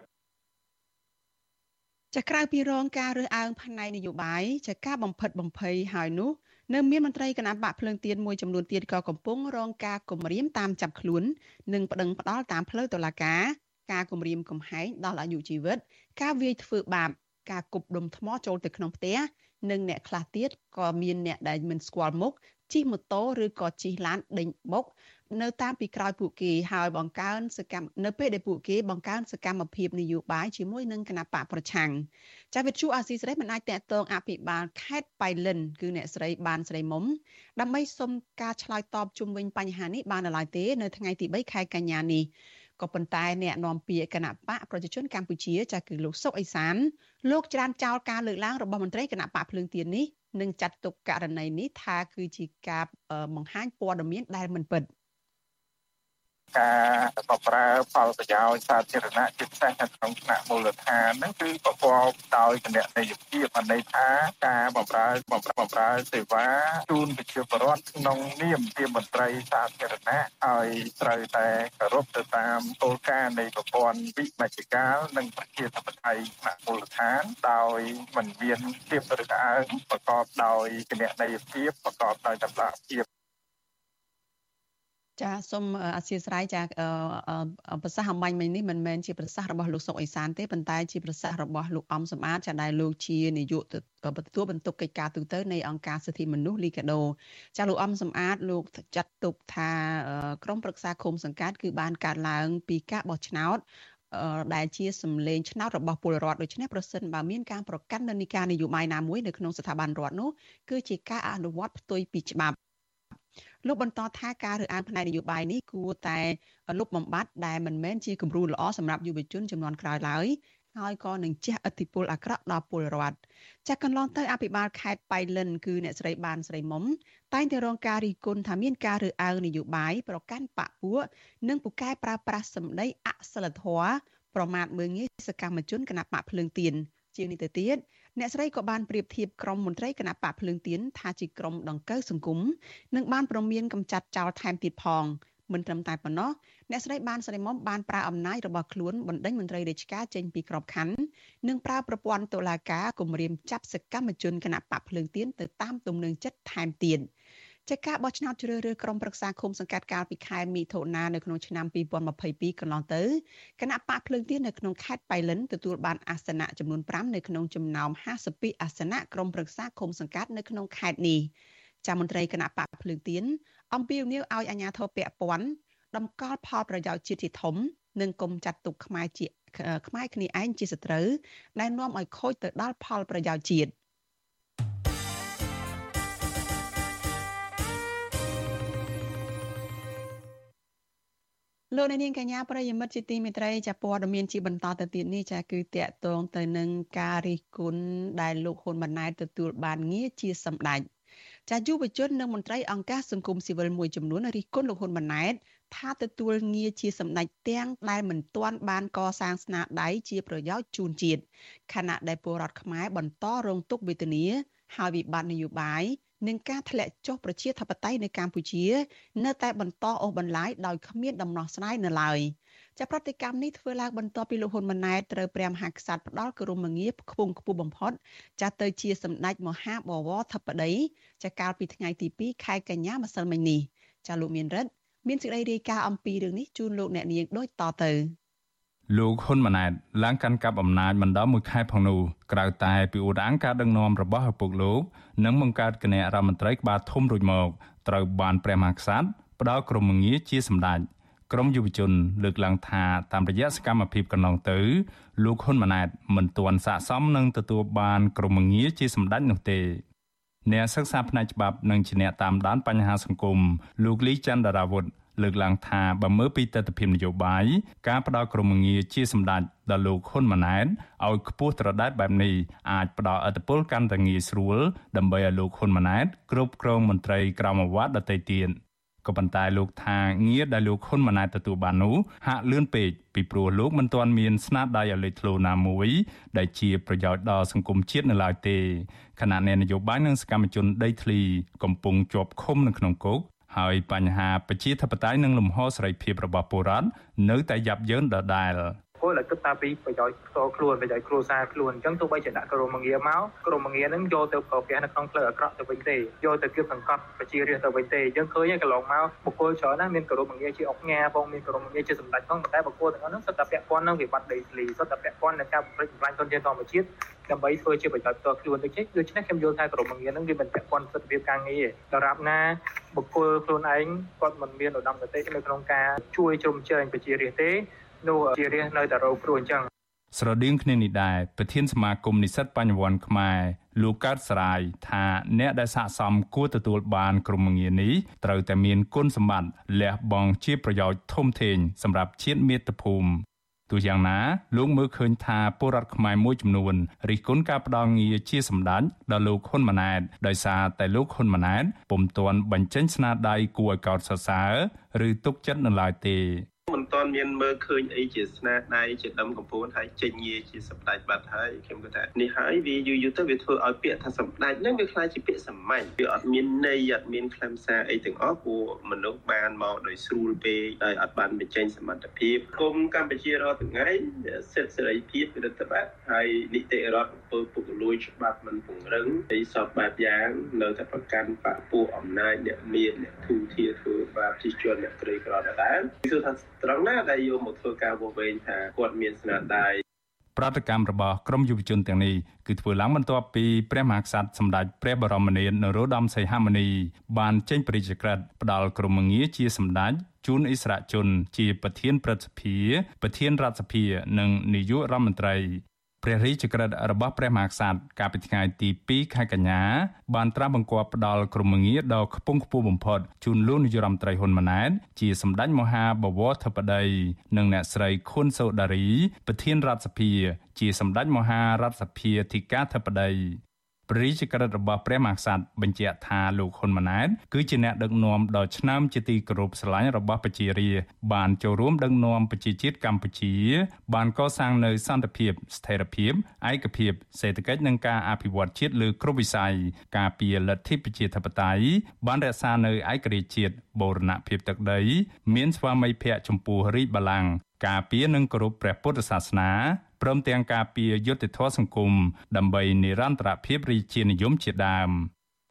ចាក្រៅពីរងការរើសអើងផ្នែកនយោបាយចាការបំផិតបំភ័យហើយនោះនៅមានមន្ត្រីគណៈបកភ្លើងទៀនមួយចំនួនទៀតក៏កំពុងរងការគំរាមតាមចាប់ខ្លួននិងប្តឹងផ្ដាល់តាមផ្លូវតុលាការការគំរាមកំហែងដល់អាយុជីវិត ការវាយធ្វើបាបការគប់ដុំថ្មចូលទៅក្នុងផ្ទះ និងអ្នកខ្លះទៀតក៏មានអ្នកដែលមិនស្គាល់មុខជិះម៉ូតូឬក៏ជិះឡានដេញបុកនៅតាមពីក្រោយពួកគេហើយបង្កើនសកម្មនៅពេលដែលពួកគេបង្កើនសកម្មភាពនយោបាយជាមួយនឹងគណៈបកប្រឆាំងចាវិទ្យុអាស៊ីសេរីមិនអាចតកតងអភិបាលខេត្តបៃលិនគឺអ្នកស្រីបានស្រីមុំដើម្បីសុំការឆ្លើយតបជុំវិញបញ្ហានេះបាននៅឡើយទេ នៅថ្ងៃទី3ខែកញ្ញានេះ ក៏ប៉ុន្តែអ្នកនាំពាក្យគណៈបកប្រជាជនកម្ពុជាចាស់គឺលោកសុកអេសានលោកច្រានចោលការលើកឡើងរបស់មន្ត្រីគណៈបកភ្លើងទៀននេះនិងចាត់ទុកករណីនេះថាគឺជាការបង្ហាញព័ត៌មានដែលមិនពិត។ ការបម្រើផលប្រយោជន៍សាធារណៈជាពិសេសនៅក្នុងថ្នាក់មូលដ្ឋានហ្នឹងគឺប្រកបដោយគណនេយ្យភាពអន័យថាការបម្រើបម្រើបម្រើសេវាជូនប្រជាពលរដ្ឋក្នុងនាមជាមន្ត្រីសាធារណៈឲ្យត្រូវតែគោរពទៅតាមគោលការណ៍នៃប្រព័ន្ធវិមជ្ឈការនិងប្រជាធិបតេយ្យថ្នាក់មូលដ្ឋានដោយមិនមានភាពរឹងអើងប្រកបដោយគណនេយ្យភាពប្រកបដោយតម្លាភាព ចាសូមអធិស្ឋានចាប្រសាសន៍អំបញ្ញមិញនេះមិនមែនជាប្រសាសន៍របស់លោកសុកអេសានទេប៉ុន្តែជាប្រសាសន៍របស់លោកអំសំអាតចាដែលលោកជានាយកទទួលបន្ទុកកិច្ចការទូតនៃអង្គការសិទ្ធិមនុស្សលីកាដូចាលោកអំសំអាតលោកចាត់ទុកថាក្រមប្រឹក្សាឃុំសង្កាត់គឺបានកាត់ឡើងពីការបោះឆ្នោតដែលជាសម្លេងឆ្នោតរបស់ពលរដ្ឋដូច្នេះប្រសិនបើមានការប្រកាន់និន្នាការនយោបាយណាមួយនៅក្នុងស្ថាប័នរដ្ឋនោះគឺជាការអនុវត្តផ្ទុយពីច្បាប់ លោកបន្តថាការរើសអើងផ្នែកនយោបាយនេះគួរតែលុបបំបាត់ដែលមិនមែនជាគំរូល្អសម្រាប់យុវជនចំនួនក្រោយឡើយហើយក៏នឹងជះឥទ្ធិពលអាក្រក់ដល់ពលរដ្ឋចាក់កន្លងទៅអភិបាលខេត្តបៃលិនគឺអ្នកស្រីបានស្រីមុំតែងតែរងការរិះគន់ថាមានការរើសអើងនយោបាយប្រកាន់បកពួកនិងពូកែប្រើប្រាស់សម្ដីអសិលធម៌ប្រមាថមើងងាយសកម្មជនគណៈបកភ្លើងទៀនជាងនេះទៅទៀត អ្នកស្រីក៏បានប្រៀបធៀបក្រុមមន្ត្រីគណៈបកភ្លើងទៀនថាជាក្រុមដង្កូវសង្គមនិងបានប្រមានកម្ចាត់ចោលថែមទៀតផងមិនត្រឹមតែប៉ុណ្ណោះអ្នកស្រីបានស្រីមុំបានប្រើអំណាចរបស់ខ្លួនបណ្ដេញមន្ត្រីរាជការចេញពីក្របខ័ណ្ឌនិងប្រើប្រព័ន្ធតុលាការគម្រាមចាប់សកម្មជនគណៈបកភ្លើងទៀនទៅតាមទំនឹងចិត្តថែមទៀត ចាការបោះឆ្នោតជ្រើសរើសក្រុមប្រឹក្សាឃុំសង្កាត់កាលពីខែមិថុនានៅក្នុងឆ្នាំ2022កន្លងទៅគណៈបកភ្លើងទៀននៅក្នុងខេត្តបៃលិនទទួលបានអាសនៈចំនួន5នៅក្នុងចំណោម52អាសនៈក្រុមប្រឹក្សាឃុំសង្កាត់នៅក្នុងខេត្តនេះចាមន្ត្រីគណៈបកភ្លើងទៀនអំពាវនាវឲ្យអាជ្ញាធរពាក់ព័ន្ធតម្កល់ផលប្រយោជន៍ជាតិជាធំនិងគុំចាត់ទុកខ្មែរជាខ្មែរគ្នាឯងជាសត្រូវដែលនាំឲ្យខូចទៅដល់ផលប្រយោជន៍ជាតិ លោកនាងកញ្ញាប្រិយមិត្តជាទីមេត្រីចាព័ត៌មានជាបន្តទៅទៀតនេះចាគឺតកតងទៅនឹងការរិះគន់ដែលលោកហ៊ុនម៉ាណែតទទួលបានងារជាសម្ដេចចាយុវជននិងមន្ត្រីអង្គការសង្គមស៊ីវិលមួយចំនួនរិះគន់លោកហ៊ុនម៉ាណែតថាទទួលងារជាសម្ដេចទាំងដែលមិនទាន់បានកសាងស្នាដៃជាប្រយោជន៍ជូនជាតិខណៈដែលពលរដ្ឋខ្មែរបន្តរងទុក្ខវេទនាហើយវិបត្តិនយោបាយ និងការធ្លាក់ចុះប្រជាធិបតេយ្យនៅកម្ពុជា នៅតែបន្តអូសបន្លាយដោយគ្មានដំណោះស្រាយនៅឡើយចាប្រតិកម្មនេះធ្វើឡើងបន្ទាប់ពីលោកហ៊ុនម៉ាណែតត្រូវព្រះមហាក្សត្រផ្ដាល់គោរមងារខ្ពង់ខ្ពស់បំផុតចាទៅជាសម្ដេចមហាបវរធិបតីចាកាលពីថ្ងៃទី2ខែកញ្ញាម្សិលមិញនេះចាលោកមានរិទ្ធមានសេចក្តីរាយការណ៍អំពីរឿងនេះជូនលោកអ្នកនាងដូចតទៅ លោកហ៊ុនម៉ាណែតឡើងកាន់កាប់អំណាចមិនដល់មួយខែផងនោះក្រៅតែពីឧតាងការដឹកនាំរបស់ឪពុកលោកនិងបង្កើតគណៈរដ្ឋមន្ត្រីក្បាលធំរួចមកត្រូវបានព្រះមហាក្សត្រផ្ដល់ក្រុមងារជាសម្ដេចក្រមយុវជនលើកឡើងថាតាមរយៈសកម្មភាពកន្លងទៅលោកហ៊ុនម៉ាណែតមិនទាន់ស័ក្តិសមនឹងទទួលបានក្រុមងារជាសម្ដេចនោះទេអ្នកសិក្សាផ្នែកច្បាប់និងជាអ្នកតាមដានបញ្ហាសង្គមលោកលីច័ន្ទរាវុធ លើកឡើងថាបើមើលពីទស្សនវិជ្ជានយោបាយការផ្ដល់ក្រុមងារជាសម្ដេចដល់លោកហ៊ុនម៉ាណែតឲ្យខ្ពស់ត្រដែតបែបនេះអាចផ្ដល់ឥទ្ធិពលកាន់តែងាយស្រួលដើម្បីឲ្យលោកហ៊ុនម៉ាណែតគ្រប់គ្រងមន្ត្រីក្រមអាវ៉ាត់ដទៃទៀតក៏ប៉ុន្តែលោកថាងារដែលលោកហ៊ុនម៉ាណែតទទួលបាននោះហាក់លឿនពេកពីព្រោះលោកមិនទាន់មានស្នាដៃឲ្យលេចធ្លោណាមួយ ដែលជាប្រយោជន៍ដល់សង្គមជាតិនៅឡើយទេខណៈអ្នកនយោបាយនិងសកម្មជនដីធ្លីកំពុងជាប់ឃុំនៅក្នុងគុក ហើយបញ្ហាប្រជាធិបតេយ្យនិងលំហសេរីភាពរបស់ពលរដ្ឋនៅតែយ៉ាប់យ៉ឺនដដែល គោលតែគិតតែពីប្រយោជន៍ផ្ទាល់ខ្លួនប្រយោជន៍គ្រួសារខ្លួនអញ្ចឹងទោះបីជាដាក់ក្រុមងារមកក្រុមងារហ្នឹងយកទៅប្រកែនៅក្នុងផ្លូវអាក្រក់ទៅវិញទេយកទៅគៀបសង្កត់ប្រជារាស្ត្រទៅវិញទេអញ្ចឹងឃើញកន្លងមកបុគ្គលច្រើនណាស់មានក្រុមងារជាអុកញ៉ាផងមានក្រុមងារជាសម្ដេចផងតែបុគ្គលទាំងអស់ហ្នឹងសុទ្ធតែពាក់ព័ន្ធនឹងវិបត្តិដីធ្លីសុទ្ធតែពាក់ព័ន្ធនឹងការបំផ្លិចបំផ្លាញធនធានធម្មជាតិដើម្បីធ្វើជាប្រយោជន៍ផ្ទាល់ខ្លួនដូចនេះដូច្នេះខ្ញុំយល់ថាក្រុមងារហ្នឹងវាមិនពាក់ព័ន្ធសិទ្ធិភាពការងារដរាបណាបុគ្គលខ្លួនឯងគាត់មិនមានឧត្តមគតិនៅក្នុងការជួយជ្រោមជ្រែងប្រជារាស្ត្រទេ នោះជារាស្ត្រនៅតែរងគ្រោះអញ្ចឹងស្រដៀងគ្នានេះដែរប្រធានសមាគមនិស្សិតបញ្ញវន្តខ្មែរលោកកើតសរាយថាអ្នកដែលស័ក្តិសមគួរទទួលបានក្រុមងារនេះត្រូវតែមានគុណសម្បត្តិលះបង់ជាប្រយោជន៍ធំធេងសម្រាប់ជាតិមាតុភូមិទោះយ៉ាងណាលោកមើលឃើញថាពលរដ្ឋខ្មែរមួយចំនួនរិះគន់ការផ្ដល់ងារជាសម្ដេចដល់លោកហ៊ុនម៉ាណែតដោយសារតែលោកហ៊ុនម៉ាណែតពុំទាន់បញ្ចេញស្នាដៃគួរឲ្យកោតសរសើរឬទុកចិត្តនៅឡើយទេ មិនទាន់មានមើលឃើញអីជាស្នាដៃជាដុំកំពូលហើយចេញងារជាសម្ដេចបាត់ហើយខ្ញុំគិតថានេះហើយវាយូរយូរទៅវាធ្វើឲ្យពាក្យថាសម្ដេចហ្នឹងវាខ្លាចជាពាក្យសាមញ្ញវាអត់មានន័យអត់មានខ្លឹមសារអីទាំងអស់ព្រោះមនុស្សបានមកដោយស្រួលពេកហើយអត់បានបញ្ចេញសមត្ថភាពគុំកម្ពុជារាល់ថ្ងៃសិទ្ធិសេរីភាពរដ្ឋបាលហើយនីតិរដ្ឋអំពើពុករលួយច្បាប់មិនពង្រឹងហើយសពបែបយ៉ាង នៅតែប្រកាន់បកពួកអំណាចអ្នកមានអ្នកធូរធារធ្វើ បាបជាជនអ្នកក្រីក្រដដែលគឺថាត្រង់ណាដែលយកមកធ្វើការវង្វេងថាគាត់មានស្នាដៃប្រតិកម្មរបស់ក្រមយុវជនទាំងនេះគឺធ្វើឡើងបន្ទាប់ពីព្រះមហាក្សត្រសម្ដេចព្រះបរមនាថនរោត្តមសីហមុនីបានចេញព្រះរាជក្រឹត្យផ្ដល់ក្រុមងារជាសម្ដេចជូនអិសរាជជនជាប្រធានព្រឹទ្ធសភាប្រធានរដ្ឋសភា និងនាយករដ្ឋមន្ត្រី ព្រះរាជក្រឹត្យរបស់ព្រះមហាក្សត្រកាលពីថ្ងៃទី2ខែកញ្ញាបានត្រាស់បង្គាប់ផ្ដល់ក្រុមងារដ៏ខ្ពង់ខ្ពស់បំផុតជូនលោកនាយរដ្ឋមន្ត្រីហ៊ុនម៉ាណែតជាសម្ដេចមហាបវរធិបតីនិងអ្នកស្រីខុនសូដារីប្រធានរដ្ឋសភា ជាសម្ដេចមហារដ្ឋសភាធិការធិបតី ព្រះរាជក្រឹត្យរបស់ព្រះមហាក្សត្របញ្ជាក់ថាលោកហ៊ុនម៉ាណែតគឺជាអ្នកដឹកនាំដ៏ឆ្នើមជាទីគោរពស្រឡាញ់របស់ប្រជារាស្ត្របានចូលរួមដឹកនាំប្រជាជាតិកម្ពុជា បានកសាងនូវសន្តិភាពស្ថិរភាពឯកភាពសេដ្ឋកិច្ចនិងការអភិវឌ្ឍជាតិលើគ្រប់វិស័យការពារលទ្ធិប្រជាធិបតេយ្យបានរក្សានៅឯករាជ្យជាតិបូរណភាពទឹកដី មានស្វាមីភក្តិចំពោះរាជបល្ល័ង្កការពារនិងគោរពព្រះពុទ្ធសាសនា ព្រមទាំងការពារយុត្តិធម៌សង្គមដើម្បីនិរន្តរភាពរាជានិយមជាដើម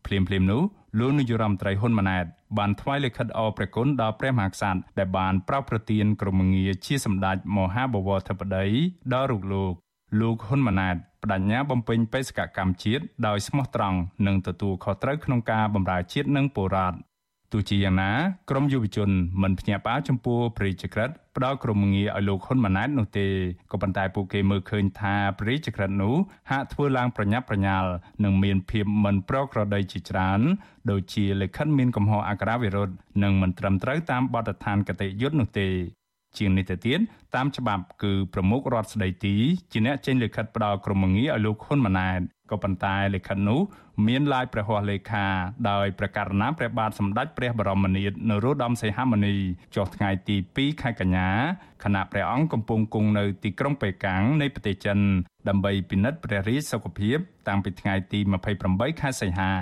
ភ្លាមភ្លាមនោះលោកនាយរដ្ឋមន្ត្រីហ៊ុនម៉ាណែតបានថ្វាយលិខិតអរព្រះគុណដល់ព្រះមហាក្សត្រដែលបានប្រោសប្រទានក្រុមងារជាសម្ដេចមហាបវរធិបតីដល់រូបលោកលោកហ៊ុនម៉ាណែតបដញ្ញាបំពេញបេសកកម្មជាតិដោយស្មោះត្រង់និងទទួលខុសត្រូវក្នុងការបម្រើជាតិនិងពលរដ្ឋ ទោះជាយ៉ាងណាក្រមយុវជនមិនភ្ញាក់ផ្អើលចំពោះព្រះរាជក្រឹត្យផ្ដល់ក្រុមងារឲ្យលោកហ៊ុនម៉ាណែតនោះទេក៏ប៉ុន្តែពួកគេមើលឃើញថាព្រះរាជក្រឹត្យនោះហាក់ធ្វើឡើងប្រញាប់ប្រញាល់និងមានភាពមិនប្រក្រតីជាច្រើនដូចជាលិខិតមានកំហុសអក្ខរាវិរុទ្ធនិងមិនត្រឹមត្រូវតាមបទដ្ឋានគតិយុត្តនោះទេជាងនេះទៅទៀតតាមច្បាប់គឺប្រមុខរដ្ឋស្ដីទីជាអ្នកចេញលិខិតផ្ដល់ក្រុមងារឲ្យលោកហ៊ុនម៉ាណែត ក៏ប៉ុន្តែលិខិតនោះមានឡាយព្រះហស្ថលេខាដោយព្រះករណាព្រះបាទសម្ដេចព្រះបរមនាថនរោត្តមសីហមុនីចុះថ្ងៃទី2ខែកញ្ញាខណៈព្រះអង្គកំពុងគង់នៅទីក្រុងប៉េកាំងនៃប្រទេសចិន ដើម្បីពិនិត្យព្រះរាជសុខភាព តាំងពីថ្ងៃទី28ខែសីហា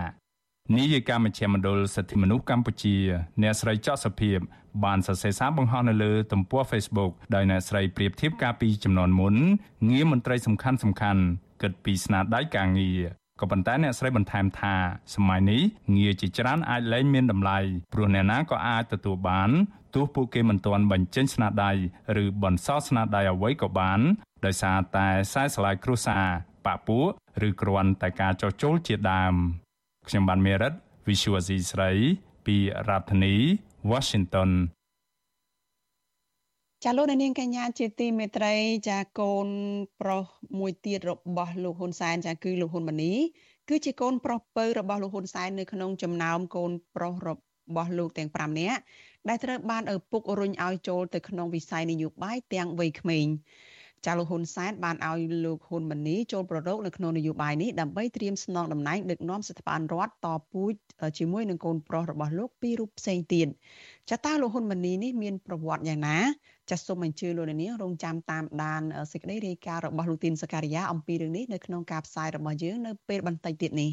នាយិកាមជ្ឈមណ្ឌលសិទ្ធិមនុស្សកម្ពុជាអ្នកស្រីចော့សុភាពបានសរសេរសារបង្ហោះនៅលើទំព័រ Facebook ដោយអ្នកស្រីប្រៀបធៀបកាលពីចំនួនមុនងារមន្ត្រីសំខាន់សំខាន់ គិតពីស្នាដៃការងារក៏ប៉ុន្តែអ្នកស្រីបន្ថែមថាសម័យនេះងារជាច្រើនអាចលែងមានតម្លៃព្រោះអ្នកណាក៏អាចទទួលបានទោះពួកគេមិនទាន់បញ្ចេញស្នាដៃឬបន្សល់ស្នាដៃអ្វីក៏បានដោយសារតែខ្សែស្រឡាយគ្រួសារបពពួកឬគ្រាន់តែការចោះចូលជាដើមខ្ញុំបានមេរិត Visual C ស្រីពីរដ្ឋធានី Washington ចាលោកនាងកញ្ញាជាទីមេត្រី ចាកូនប្រុសមួយទៀតរបស់លោកហ៊ុនសែនចាគឺលោកហ៊ុនម៉ាណីគឺជាកូនប្រុសពៅរបស់លោកហ៊ុនសែននៅក្នុងចំណោមកូនប្រុសរបស់លោកទាំង5នាក់ដែលត្រូវបានឪពុករុញឲ្យចូលទៅក្នុងវិស័យនយោបាយទាំងវ័យក្មេងចាលោកហ៊ុនសែនបានឲ្យលោកហ៊ុនម៉ាណីចូលប្រឡូកនៅក្នុងនយោបាយនេះដើម្បីត្រៀមស្នងតំណែងដឹកនាំស្ថាប័នរដ្ឋតពូជជាមួយនឹងកូនប្រុសរបស់លោកពីររូបផ្សេងទៀត ចាតើលោកហ៊ុនម៉ាណីនេះមានប្រវត្តិយ៉ាងណាចាសសូមអញ្ជើញលោកនាងរងចាំតាមដានសេចក្តីរាយការណ៍របស់លោកទីនសការីយ៉ាអំពីរឿងនេះនៅក្នុងការផ្សាយរបស់យើងនៅពេលបន្តិចទៀតនេះ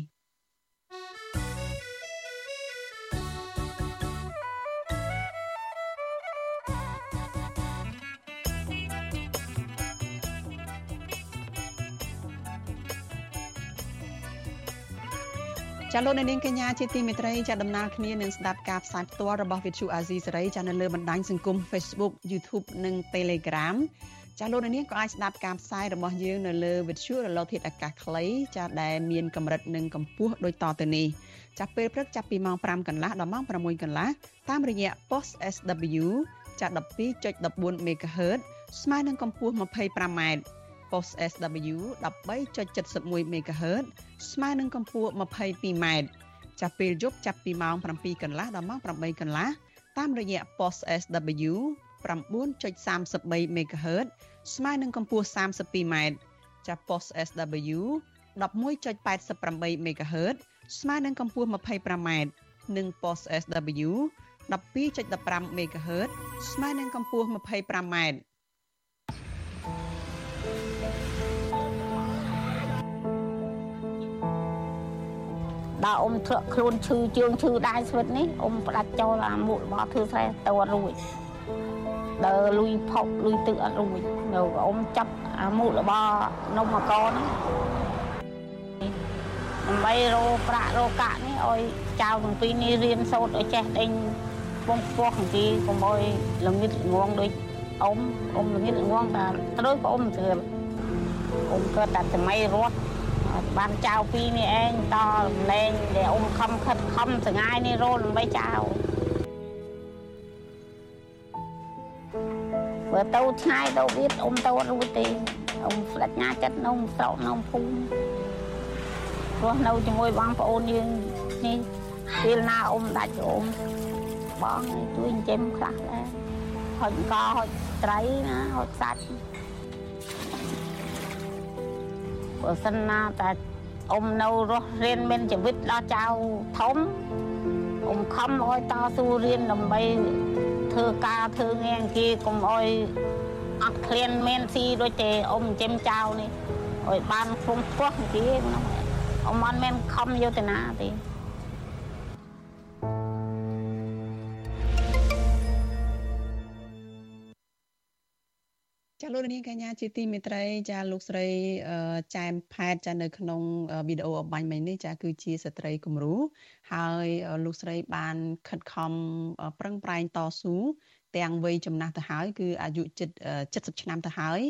ចាលោកនាងកញ្ញាជាទីមេត្រីចាដំណើរគ្នានឹងស្ដាប់ការផ្សាយផ្ទាល់របស់ Vithu Azizi សេរីចានៅលើបណ្ដាញសង្គម Facebook YouTube និង Telegram ចាលោកនាងក៏អាចស្ដាប់ការផ្សាយរបស់យើងនៅលើ Vithu រលកធាតុអាកាសខ្លីចាដែលមានកម្រិតនិងកម្ពស់ដូចតទៅនេះចាប់ពេលព្រឹកចាប់ពីម៉ោង5កន្លះដល់ម៉ោង6កន្លះតាមរយៈ post SW ចា12.14 MHz ស្មើនឹងកម្ពស់ 25m post SW 13.71 MHz ស្មើនឹងកម្ពស់ 22m ចាប់ពេលយប់ចាប់ពីម៉ោង7កន្លះដល់ម៉ោង8កន្លះតាមរយៈ post SW 9.33 MHz ស្មើនឹងកម្ពស់ 32m ចាប់ post SW 11.88 MHz ស្មើនឹងកម្ពស់ 25m និង post SW 12.15 MHz ស្មើនឹងកម្ពស់ 25m ដល់អ៊ំធ្លាក់ខ្លួនឈឺជើងឈឺដៃស្វិតនេះអ៊ំផ្ដាច់ចូលអាមុខរបស់ធ្វើស្រែតអត់រួចដើរលុយផុកលុយទឹកអត់រួចនៅអ៊ំចាប់អាមុខរបស់នំមកកនេះដើម្បីរោប្រាក់រោកាក់នេះឲ្យចៅទាំងពីរនេះរៀនសូត្រឲ្យចេះដេញបងពោះទាំងពីរកុំឲ្យល្ងិតល្ងងដូចអ៊ំអ៊ំល្ងិតល្ងងតែដូចក៏អ៊ំធ្វើអ៊ំគាត់តែសម័យរត់ បានចៅពីរនេះឯងតរំលែងដែលអ៊ំខំខិតខំសងាយនេះរលដើម្បីចៅបើទៅឆ្ងាយទៅវាអ៊ំទៅអត់រួចទេអ៊ំស្ដេចណាចិត្តនំស្រោនំភូមិព្រោះនៅជាមួយបងប្អូនយើងនេះពេលណាអ៊ំដាច់អ៊ំបងជួយចិញ្ចឹមខ្លះដែរហុចកហុចត្រីណាហុចសាច់ បើសិនណាតែអ៊ំនៅរស់រៀនមានជីវិតដល់ចៅធំអ៊ំខំឲ្យតស៊ូរៀនដើម្បីធ្វើការធ្វើងារគេកុំឲ្យអត់ឃ្លានមានស៊ីដូចទេអ៊ំចិញ្ចឹមចៅនេះឲ្យបានខ្ពង់ខ្ពស់គេហ្នឹងអ៊ំអត់មានខំយុទ្ធនាទេ ចាលោកនាងកញ្ញាជាទីមេត្រីចាលោកស្រីចែមផែតចានៅក្នុងវីដេអូអបាញ់មិញនេះចាគឺជាស្ត្រីគំរូហើយលោកស្រីបានខិតខំប្រឹងប្រែងតស៊ូទាំងវ័យចំណាស់ទៅហើយគឺអាយុជិត70ឆ្នាំទៅហើយ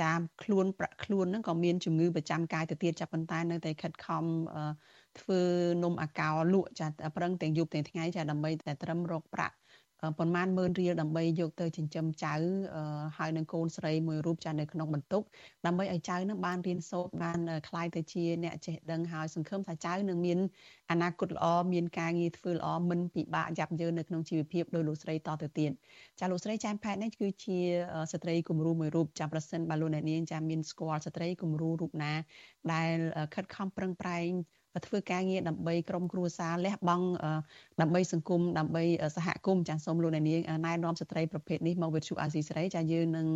ចាខ្លួនប្រាក់ខ្លួនហ្នឹងក៏មានជំងឺប្រចាំកាយទៅទៀតចាប៉ុន្តែនៅតែខិតខំធ្វើនំអាកោលក់ចាប្រឹងទាំងយប់ទាំងថ្ងៃចាដើម្បីតែត្រឹមរកប្រាក់ ប៉ុន្មានម៉ឺនរៀលដើម្បីយកទៅចិញ្ចឹមចៅហើយនឹងកូនស្រីមួយរូបចានៅក្នុងបន្ទុកដើម្បីឲ្យចៅនឹងបានរៀនសូត្របានคล้ายទៅជាអ្នកចេះដឹងហើយសង្ឃឹមថាចៅនឹងមានអនាគតល្អមានការងារធ្វើល្អមិនពិបាកយ៉ាប់យ៉ឺននៅក្នុងជីវភាពដោយលោកស្រីតទៅទៀតចាលោកស្រីចានផែតនេះគឺជាស្ត្រីគំរូមួយរូបចាប្រសិនបើលោកអ្នកនាងចាមានស្គាល់ស្ត្រីគំរូរូបណា ដែលខិតខំប្រឹងប្រែង ធ្វើការងារដើម្បីក្រុមគ្រួសារលះបង់ដើម្បីសង្គមដើម្បីសហគមន៍ចាសូមលោកអ្នកនាងណែនាំស្ត្រីប្រភេទនេះមកវិទ្យុអាស៊ីសេរីចាយើងនឹង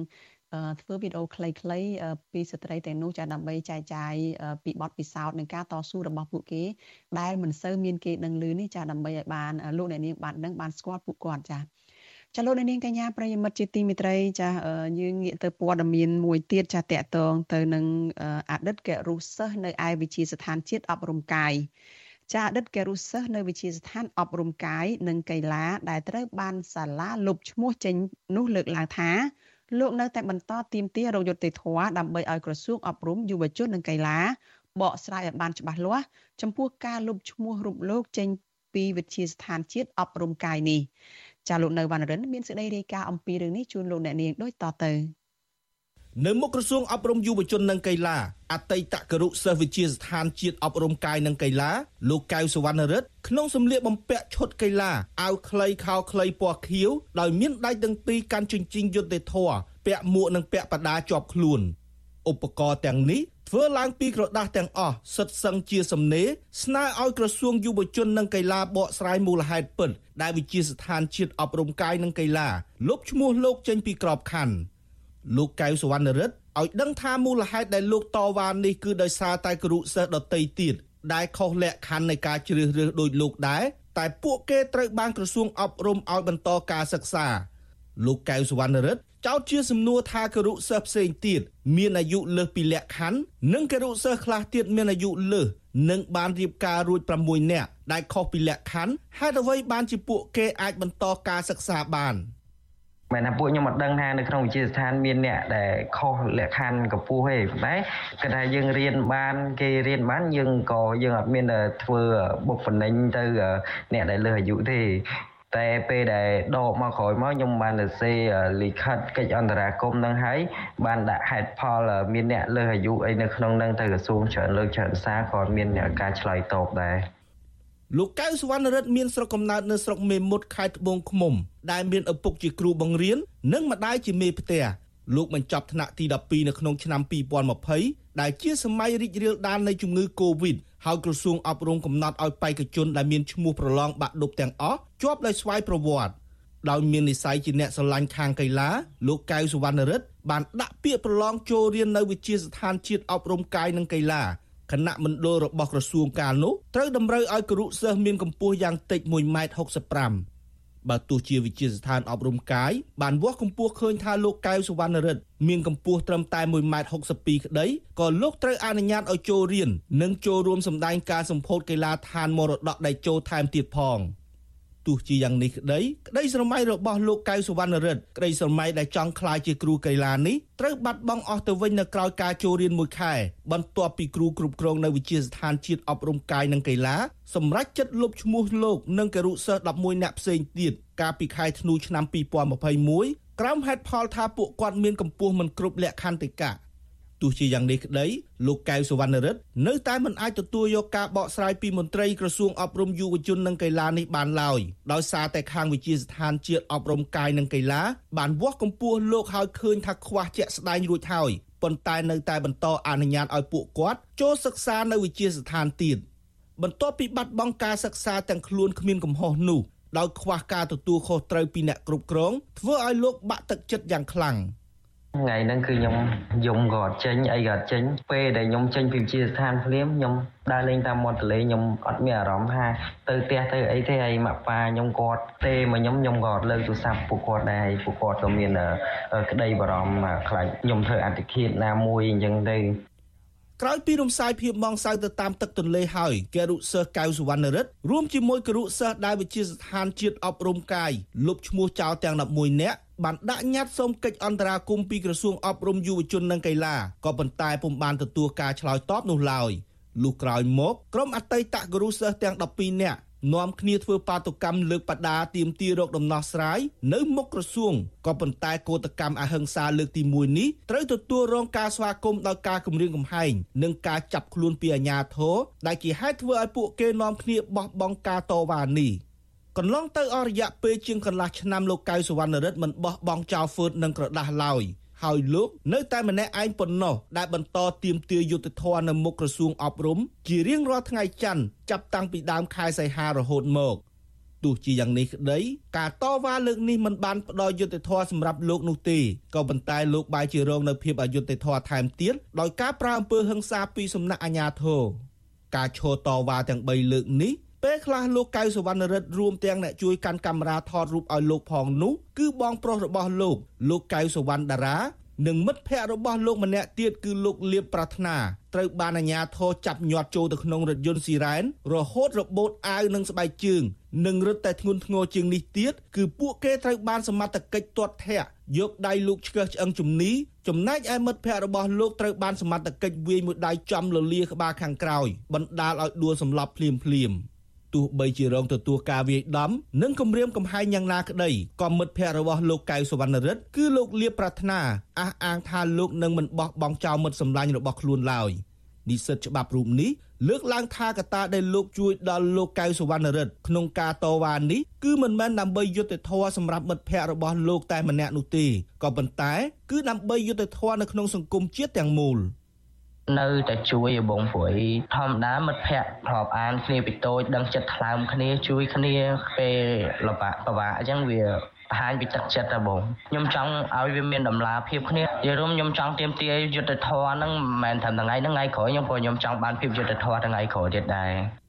ធ្វើវីដេអូខ្លីៗពីស្ត្រីទាំងនោះចាដើម្បីចែកចាយពីបទពិសោធន៍និងការតស៊ូរបស់ពួកគេ ដែលមិនសូវមានគេដឹងឮនេះចាដើម្បីឲ្យបានលោកអ្នកនាងបានដឹងបានស្គាល់ពួកគាត់ចា ចាលោកនាងកញ្ញាប្រិយមិត្តជាទីមេត្រីចាយើងងាកទៅព័ត៌មានមួយទៀតចាតកតងទៅនឹងអតីតករុសិស្សនៅឯវិទ្យាស្ថានជាតិអប់រំកាយចាអតីតករុសិស្សនៅវិទ្យាស្ថានអប់រំកាយនិងកីឡាដែលត្រូវបានសាលាលុបឈ្មោះចេញនោះលើកឡើងថាលោកនៅតែបន្តទៀមទារោគយុត្តិធម៌ដើម្បីឲ្យក្រសួងអប់រំយុវជននិងកីឡាបកស្រាយឲ្យបានច្បាស់លាស់ចំពោះការលុបឈ្មោះរូបលោកចេញពីវិទ្យាស្ថានជាតិអប់រំកាយនេះ ចាលោកនៅវណ្ណរិនមានសេចក្តីរាយការណ៍អំពីរឿងនេះជូនលោកអ្នកនាងដូចតទៅនៅមុខក្រសួងអប់រំយុវជននិងកីឡាអតីតគរុសិស្សវិទ្យាស្ថានជាតិអប់រំកាយនិងកីឡាលោកកៅសវណ្ណរិទ្ធក្នុងសម្លៀកបំពាក់ឈុតកីឡាអាវខ្លីខោខ្លីពណ៌ខៀវដោយមានដៃទាំងពីរកាន់ជញ្ជីងយុទ្ធធរពាក់មួកនិងពាក់បដាជាប់ខ្លួនឧបករណ៍ទាំងនេះ ធ្វើឡើងពីក្រដាស់ទាំងអស់សិតសឹងជាសំណេរស្នើឲ្យក្រសួងយុវជននិងកីឡាបកស្រាយមូលហេតុពិតដែលវិជាស្ថានជាតិអប់រំកាយនិងកីឡាលុបឈ្មោះលោកចេញពីក្របខ័ណ្ឌលោកកៅសវណ្ណរិទ្ធឲ្យដឹងថាមូលហេតុដែលលោកតវ៉ានេះគឺដោយសារតែគរុសិស្សដតីទៀតដែលខុសលក្ខខណ្ឌនៃការជ្រើសរើសដោយលោកដែរតែពួកគេត្រូវបានក្រសួងអប់រំឲ្យបន្តការសិក្សាលោកកៅសវណ្ណរិទ្ធ ចោទជាសំណួរថាគរុសិស្សផ្សេងទៀតមានអាយុលើសពីលក្ខខណ្ឌនិងគរុសិស្សខ្លះទៀតមានអាយុលើសនិងបានរៀបការរួច6នាក់ដែលខុសពីលក្ខខណ្ឌហេតុអ្វីបានជាពួកគេអាចបន្តការសិក្សាបានមែនថាពួកខ្ញុំអត់ដឹងថានៅក្នុងវិទ្យាស្ថានមានអ្នកដែលខុសលក្ខខណ្ឌកម្ពស់ទេតែគឺថាយើងរៀនបានគេរៀនបានយើងក៏យើងអត់មានធ្វើបុកបនិញទៅអ្នកដែលលើសអាយុទេ តែពេលដែលដកមកក្រោយមកខ្ញុំបានទៅសេលិខិតកិច្ចអន្តរាគមន៍នឹងហើយបានដាក់ហេតុផលមានអ្នកលើសអាយុអីនៅក្នុងនឹងទៅក្រសួងច្រើនលើកច្រើនសារក៏មានការឆ្លើយតបដែរលោកកៅសវណ្ណរិទ្ធមានស្រុកកំណើតនៅស្រុកមេមត់ខេត្តត្បូងឃ្មុំដែលមានឪពុកជាគ្រូបង្រៀននិងម្ដាយជាមេផ្ទះ លោកបញ្ចប់ថ្នាក់ទី12នៅក្នុងឆ្នាំ2020ដែលជាសម័យរីករាលដាលនៃជំងឺ Covid ហើយក្រសួងអប់រំកំណត់ឲ្យបេក្ខជនដែលមានឈ្មោះប្រឡងបាក់ឌុបទាំងអស់ជាប់ដោយស្វ័យប្រវត្តិដោយមាននិស័យជាអ្នកស្រឡាញ់ខាងកីឡាលោកកៅសវណ្ណរិទ្ធបានដាក់ពាក្យប្រឡងចូលរៀននៅវិទ្យាស្ថានជាតិអប់រំកាយនិងកីឡាគណៈមណ្ឌលរបស់ក្រសួងកាលនោះត្រូវតម្រូវឲ្យគរុសិស្សមានកម្ពស់យ៉ាងតិច1.65ម៉ែត្រ បើទោះជាវិជាស្ថានអប់រំកាយបានវាស់កម្ពស់ឃើញថាលោកកៅសវណ្ណរិទ្ធមានកម្ពស់ត្រឹមតែ1.62ម៉ែត្រក្តីក៏លោកត្រូវអនុញ្ញាតឲ្យចូលរៀននិងចូលរួមសម្ដែងការសម្ពោធកីឡាដ្ឋានមរតកដែលចូលថែមទៀតផង ទោះជាយ៉ាងនេះក្តីក្តីស្រមៃរបស់លោកកៅសវណ្ណរិទ្ធក្តីស្រមៃដែលចង់ក្លាយជាគ្រូកីឡានេះត្រូវបាត់បង់អស់ទៅវិញនៅក្រៅការចូលរៀនមួយខែបន្ទាប់ពីគ្រូគ្រប់គ្រងនៅវិទ្យាស្ថានជាតិអប់រំកាយនិងកីឡាសម្រេចចិត្តលុបឈ្មោះលោកនិងគរុសិស្ស11នាក់ផ្សេងទៀតកាលពីខែធ្នូឆ្នាំ2021ក្រោមហេតុផលថាពួកគាត់មានកម្ពស់មិនគ្រប់លក្ខខន្តិកៈ ទោះជាយ៉ាងនេះក្តីលោកកៅសវណ្ណរិទ្ធនៅតែមិនអាចទទួលយកការបកស្រាយពីមន្ត្រីក្រសួងអប់រំយុវជននិងកីឡានេះបានឡើយដោយសារតែខាងវិជាស្ថានជាតិអប់រំកាយនិងកីឡាបានវាស់កម្ពស់លោកឲ្យឃើញថាខ្វះជាក់ស្ដែងរួចហើយប៉ុន្តែនៅតែបន្តអនុញ្ញាតឲ្យពួកគាត់ចូលសិក្សានៅវិជាស្ថានទៀតបន្ទាប់ពីបាត់បង់ការសិក្សាទាំងខ្លួនគ្មានកំហុសនោះដោយខ្វះការទទួលខុសត្រូវពីអ្នកគ្រប់គ្រងធ្វើឲ្យលោកបាក់ទឹកចិត្តយ៉ាងខ្លាំង ថ្ងៃហ្នឹងគឺខ្ញុំយំក៏អត់ចេញអីក៏អត់ចេញពេលដែលខ្ញុំចេញពីវិទ្យាស្ថានភ្លាមខ្ញុំដើរលេងតាមមាត់ទន្លេខ្ញុំអត់មានអារម្មណ៍ថាទៅផ្ទះទៅអីទេហើយម៉ាក់ប៉ាខ្ញុំគាត់ទេមកខ្ញុំខ្ញុំក៏អត់លើកទូរស័ព្ទពួកគាត់ដែរហើយពួកគាត់ក៏មានក្តីបារម្ភខ្លាចខ្ញុំធ្វើអតិឃាតណាមួយអញ្ចឹងទៅ ក្រោយពីរំសាយភាពម៉ងសៅទៅតាមទឹកទន្លេហើយគរុសិស្សកៅសវណ្ណរិទ្ធរួមជាមួយគរុសិស្សដែលវិទ្យាស្ថានជាតិអប់រំកាយលុបឈ្មោះចោលទាំង11នាក់បានដាក់ញត្តិសូមកិច្ចអន្តរាគមន៍ពីក្រសួងអប់រំយុវជននិងកីឡាក៏ប៉ុន្តែពុំបានទទួលការឆ្លើយតបនោះឡើយលុះក្រោយមកក្រុមអតីតគរុសិស្សទាំង12នាក់ នាំគ្នាធ្វើបាតុកម្មលើកបដាទៀមទីរោគដំណោះស្រាយនៅមុខក្រសួងក៏ប៉ុន្តែកោតកម្មអហិង្សាលើកទី1នេះត្រូវទទួលរងការស្វាគមន៍ដោយការគំរាមកំហែងនិងការចាប់ខ្លួនពីអាជ្ញាធរដែលជាហេតុធ្វើឲ្យពួកគេនាំគ្នាបោះបង់ការតវ៉ានេះកន្លងទៅអស់រយៈពេលជាងកន្លះឆ្នាំលោកកៅសវណ្ណរិទ្ធមិនបោះបង់ចោលហ្វឺតនិងក្រដាស់ឡើយ ហើយលោកនៅតែម្នាក់ឯងប៉ុណ្ណោះដែលបន្តទៀមទាយុទ្ធធរនៅមុខក្រសួងអប់រំជារៀងរាល់ថ្ងៃច័ន្ទចាប់តាំងពីដើមខែសីហារហូតមកទោះជាយ៉ាងនេះក្តីការតវ៉ាលើកនេះមិនបានផ្ដល់យុត្តិធម៌សម្រាប់លោកនោះទេក៏ប៉ុន្តែលោកបែរជារងនៅភាពអយុត្តិធម៌ថែមទៀតដោយការប្រើអំពើហិង្សាពីសំណាក់អាជ្ញាធរការឈរតវ៉ាទាំង3លើកនេះ ពេលខ្លះលោកកៅសវណ្ណរិទ្ធរួមទាំងអ្នកជួយកាន់កាមេរ៉ាថតរូបឲ្យលោកផងនោះគឺបងប្រុសរបស់លោកលោកកៅសវណ្ណតារានិងមិត្តភ័ក្តិរបស់លោកម្នាក់ទៀតគឺលោកលៀបប្រាថ្នាត្រូវបានអាជ្ញាធរចាប់ញាត់ចូលទៅក្នុងរថយន្តស៊ីរ៉ែនរហូតរបូតអាវនិងស្បែកជើងនិងរឹតតែធ្ងន់ធ្ងរជាងនេះទៀតគឺពួកគេត្រូវបានសមត្ថកិច្ចទាត់ធាក់យកដៃលោកឆ្កឹះឆ្អឹងជំនីចំណែកឯមិត្តភ័ក្តិរបស់លោកត្រូវបានសមត្ថកិច្ចវាយមួយដៃចំលលាក្បាលខាងក្រោយបណ្ដាលឲ្យដួលសម្លាប់ភ្លាមភ្លាម។ ទោះបីជារងទទួលការវាយដំនិងគំរាមកំហែងយ៉ាងណាក្តីក៏មិត្តភ័ក្តិរបស់លោកកៅសវណ្ណរិទ្ធគឺលោកលៀបប្រាថ្នាអះអាងថាលោកនឹងមិនបោះបង់ចោលមិត្តសម្លាញ់របស់ខ្លួនឡើយនិស្សិតច្បាប់រូបនេះលើកឡើងថាកត្តាដែលលោកជួយដល់លោកកៅសវណ្ណរិទ្ធក្នុងការតវ៉ានេះគឺមិនមែនដើម្បីយុត្តិធម៌សម្រាប់មិត្តភ័ក្តិរបស់លោកតែម្នាក់នោះទេក៏ប៉ុន្តែ គឺដើម្បីយុត្តិធម៌នៅក្នុងសង្គមជាតិទាំងមូល។ នៅតែជួយឲ្យបងព្រួយធម្មតាមិត្តភ័ក្តិធ្លាប់អានគ្នាពីតូចដឹងចិត្តថ្លើមគ្នាជួយគ្នាពេលលំបាកពិបាកអញ្ចឹងវាបង្ហាញពីទឹកចិត្តតែបងខ្ញុំចង់ឲ្យវាមានតម្លាភាពគ្នាយល់រួមខ្ញុំចង់ទៀមទាយុទ្ធធរហ្នឹងមិនមែនត្រឹមថ្ងៃហ្នឹងថ្ងៃក្រោយខ្ញុំក៏ខ្ញុំចង់បានភាពយុទ្ធធរថ្ងៃក្រោយទៀតដែរ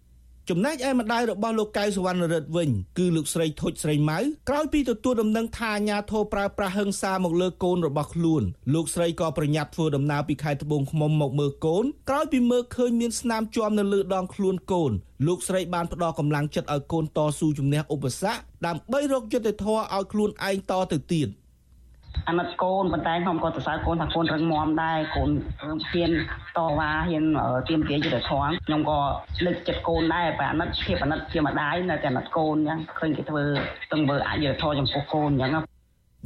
ចំណែកឯម្ដាយរបស់លោកកៅសវណ្ណរិទ្ធវិញគឺលោកស្រីធុចស្រីម៉ៅក្រោយពីទទួលដំណឹងថាអាញាធរប្រើប្រាស់ហិង្សាមកលើកូនរបស់ខ្លួនលោកស្រីក៏ប្រញាប់ធ្វើដំណើរពីខេត្តត្បូងឃ្មុំមកមើលកូនក្រោយពីមើលឃើញមានស្នាមជាប់នៅលើដងខ្លួនកូនលោកស្រីបានផ្ដល់កម្លាំងចិត្តឲ្យកូនតស៊ូជំនះឧបសគ្គដើម្បីរកយុត្តិធម៌ឲ្យខ្លួនឯងតទៅទៀត។ អាណិតកូនប៉ុន្តែខ្ញុំក៏សរសើរកូនថាកូនរឹងមាំដែរកូនហ៊ានតវ៉ាហ៊ានទៀមទាយុទ្ធធម៌ខ្ញុំក៏លើកចិត្តកូនដែរបើអាណិតភាពអាណិតជាម្ដាយនៅតែអាណិតកូនអញ្ចឹងឃើញគេធ្វើទង្វើអយុត្តិធម៌ចំពោះកូនអញ្ចឹង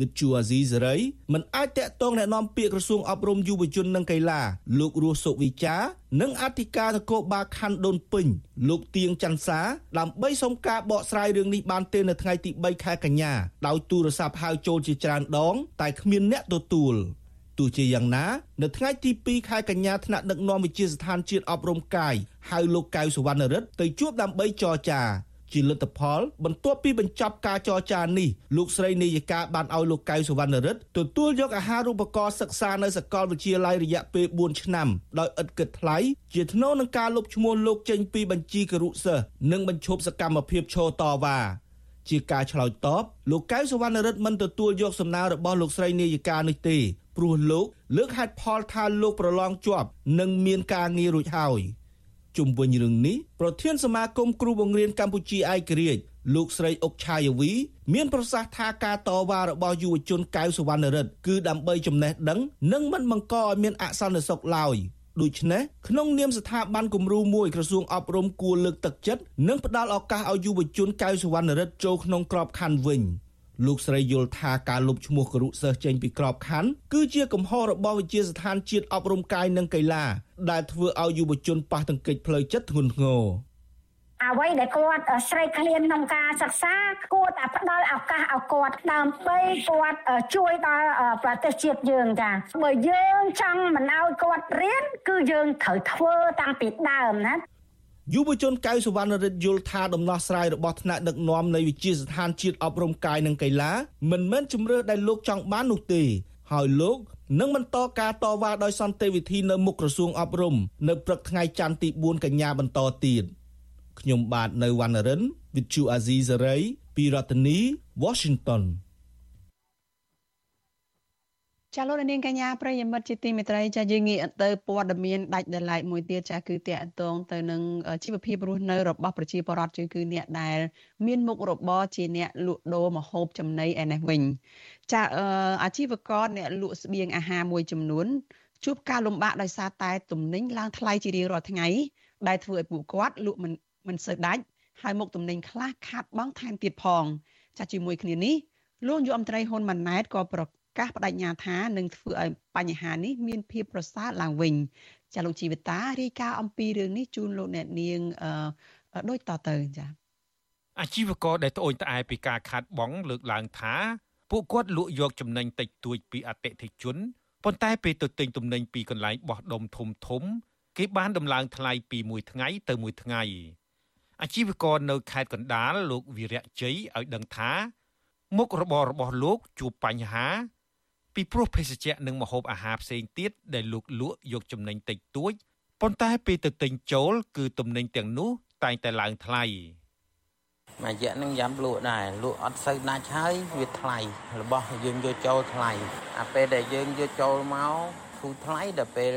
វិទ្យុអាស៊ីសេរីមិនអាចតាក់ទងแนะនាំពាក្យក្រសួងអប់រំយុវជននិងកីឡាលោករស់សុវិចានិងអធិការនគរបាលខណ្ឌដូនពេញលោកទៀងច័ន្ទសាដើម្បីសុំការបកស្រាយរឿងនេះបានទេនៅថ្ងៃទី3ខែកញ្ញាដោយទូរស័ព្ទហៅចូលជាច្រើនដង តែគ្មានអ្នកទទួលទោះជាយ៉ាងណា នៅថ្ងៃទី2ខែកញ្ញាថ្នាក់ដឹកនាំវិជាស្ថានជាតិអប់រំកាយហៅលោកកៅសវណ្ណរិទ្ធទៅជួបដើម្បីចរចា ជាលទ្ធផល បន្ទាប់ពីបញ្ចប់ការចរចានេះលោកស្រីនាយិកាបានឲ្យលោកកៅសវណ្ណរិទ្ធទទួលយកអាហារូបករណ៍សិក្សានៅសាកលវិទ្យាល័យរយៈពេល4ឆ្នាំដោយឥតគិតថ្លៃជាថ្នូរនឹងការលុបឈ្មោះលោកចេញពីបញ្ជីគរុសិស្សនិងបញ្ឈប់សកម្មភាពឈរតវ៉ាជាការឆ្លើយតបលោកកៅសវណ្ណរិទ្ធមិនទទួលយកសំណើរបស់លោកស្រីនាយិកានេះទេព្រោះលោកលើកហេតុផលថាលោកប្រឡងជាប់ និងមានការងាររួចហើយ។ ជុំវិញរឿងនេះប្រធានសមាគមគ្រូបង្រៀនកម្ពុជាឯករាជ្យលោកស្រីអុកឆាយវី មានប្រសាសន៍ថាការតវ៉ារបស់យុវជនកៅសវណ្ណរិទ្ធគឺដើម្បីចំណេះដឹងនិងមិនបង្កឲ្យមានអសន្តិសុខឡើយដូច្នេះក្នុងនាមស្ថាប័នគំរូមួយក្រសួងអប់រំគួរលើកទឹកចិត្តនិងផ្ដល់ឱកាសឲ្យយុវជនកៅសវណ្ណរិទ្ធចូលក្នុងក្របខ័ណ្ឌវិញ។ លោកស្រីយល់ថាការលុបឈ្មោះគរុសិស្សចេញពីក្របខ័ណ្ឌគឺជាកំហុសរបស់វិជាស្ថានជាតិអប់រំកាយនិងកីឡាដែលធ្វើឲ្យយុវជនប៉ះទង្គិចផ្លូវចិត្តធ្ងន់ធ្ងរអ្វីដែលគាត់ស្រេកឃ្លានក្នុងការសិក្សាគួរតែផ្ដល់ឱកាសឲ្យគាត់ដើម្បីគាត់ជួយដល់ប្រទេសជាតិយើងចាបើយើងចង់មិនឲ្យគាត់រៀនគឺយើងត្រូវធ្វើតាំងពីដើមណា យុវជនកៅសវណ្ណរិទ្ធយល់ថាដំណោះស្រាយរបស់ថ្នាក់ដឹកនាំនៃវិជាស្ថានជាតិអប់រំកាយនិងកីឡាមិនមែនជំរឿដែលលោកចង់បាននោះទេហើយលោកនឹងបន្តការតវ៉ាដោយសន្តិវិធីនៅមុខក្រសួងអប់រំនៅព្រឹកថ្ងៃច័ន្ទទី4កញ្ញាបន្តទៀតខ្ញុំបាទនៅវណ្ណរិន With Chu Azizi Saray ពីរដ្ឋធានី Washington ចាលោកនាងកញ្ញាប្រិយមិត្តជាទីមេត្រីចាយើងងាកទៅព័ត៌មានដាច់ដライមួយទៀតចាគឺតកតងទៅនឹងជីវភាពរស់នៅរបស់ប្រជាពលរដ្ឋគឺអ្នកដែលមានមុខរបរជាអ្នកលក់ដូរម្ហូបចំណីឯនេះវិញចាអាជីវករអ្នកលក់ស្បៀងអាហារមួយចំនួនជួបការលំបាកដោយសារតែទំនិញឡើងថ្លៃជារៀងរាល់ថ្ងៃដែលធ្វើឲ្យពួកគាត់លក់មិនមិនសូវដាច់ហើយមុខទំនិញខ្លះខាតបង់ថែមទៀតផងចាជាមួយគ្នានេះលោកយុអមត្រីហ៊ុនម៉ាណែតក៏ប្រ កាសបដិញ្ញាថានឹងធ្វើឲ្យបញ្ហានេះមានភាពប្រសើរឡើងវិញចាលោកជីវិតារាយការណ៍អំពីរឿងនេះជូនលោកអ្នកនាងអឺដូចតទៅចាអាជីវករដែលត្អូញត្អែពីការខាតបង់លើកឡើងថាពួកគាត់លក់យកចំណេញតិចតួចពីអតិថិជនប៉ុន្តែពេលទៅទិញទំនិញពីកន្លែងបោះដុំធំធំ គេបានដំឡើងថ្លៃពីមួយថ្ងៃទៅមួយថ្ងៃអាជីវករនៅខេត្តកណ្ដាលលោកវីរៈជ័យឲ្យដឹងថាមុខរបររបស់លោកជួបបញ្ហា ពីព្រោះភេសជ្ជៈនិងម្ហូបអាហារផ្សេងទៀតដែលលោកលក់យកចំណេញតិចតួចប៉ុន្តែពេលទៅទិញចូល គឺទំនិញទាំងនោះតែងតែឡើងថ្លៃមួយរយៈនឹងយ៉ាំលក់ដែរលក់អត់សូវដាច់ហើយវាថ្លៃរបស់យើងយកចូលថ្លៃអាពេលដែលយើងយកចូលមកធូរថ្លៃដល់ពេល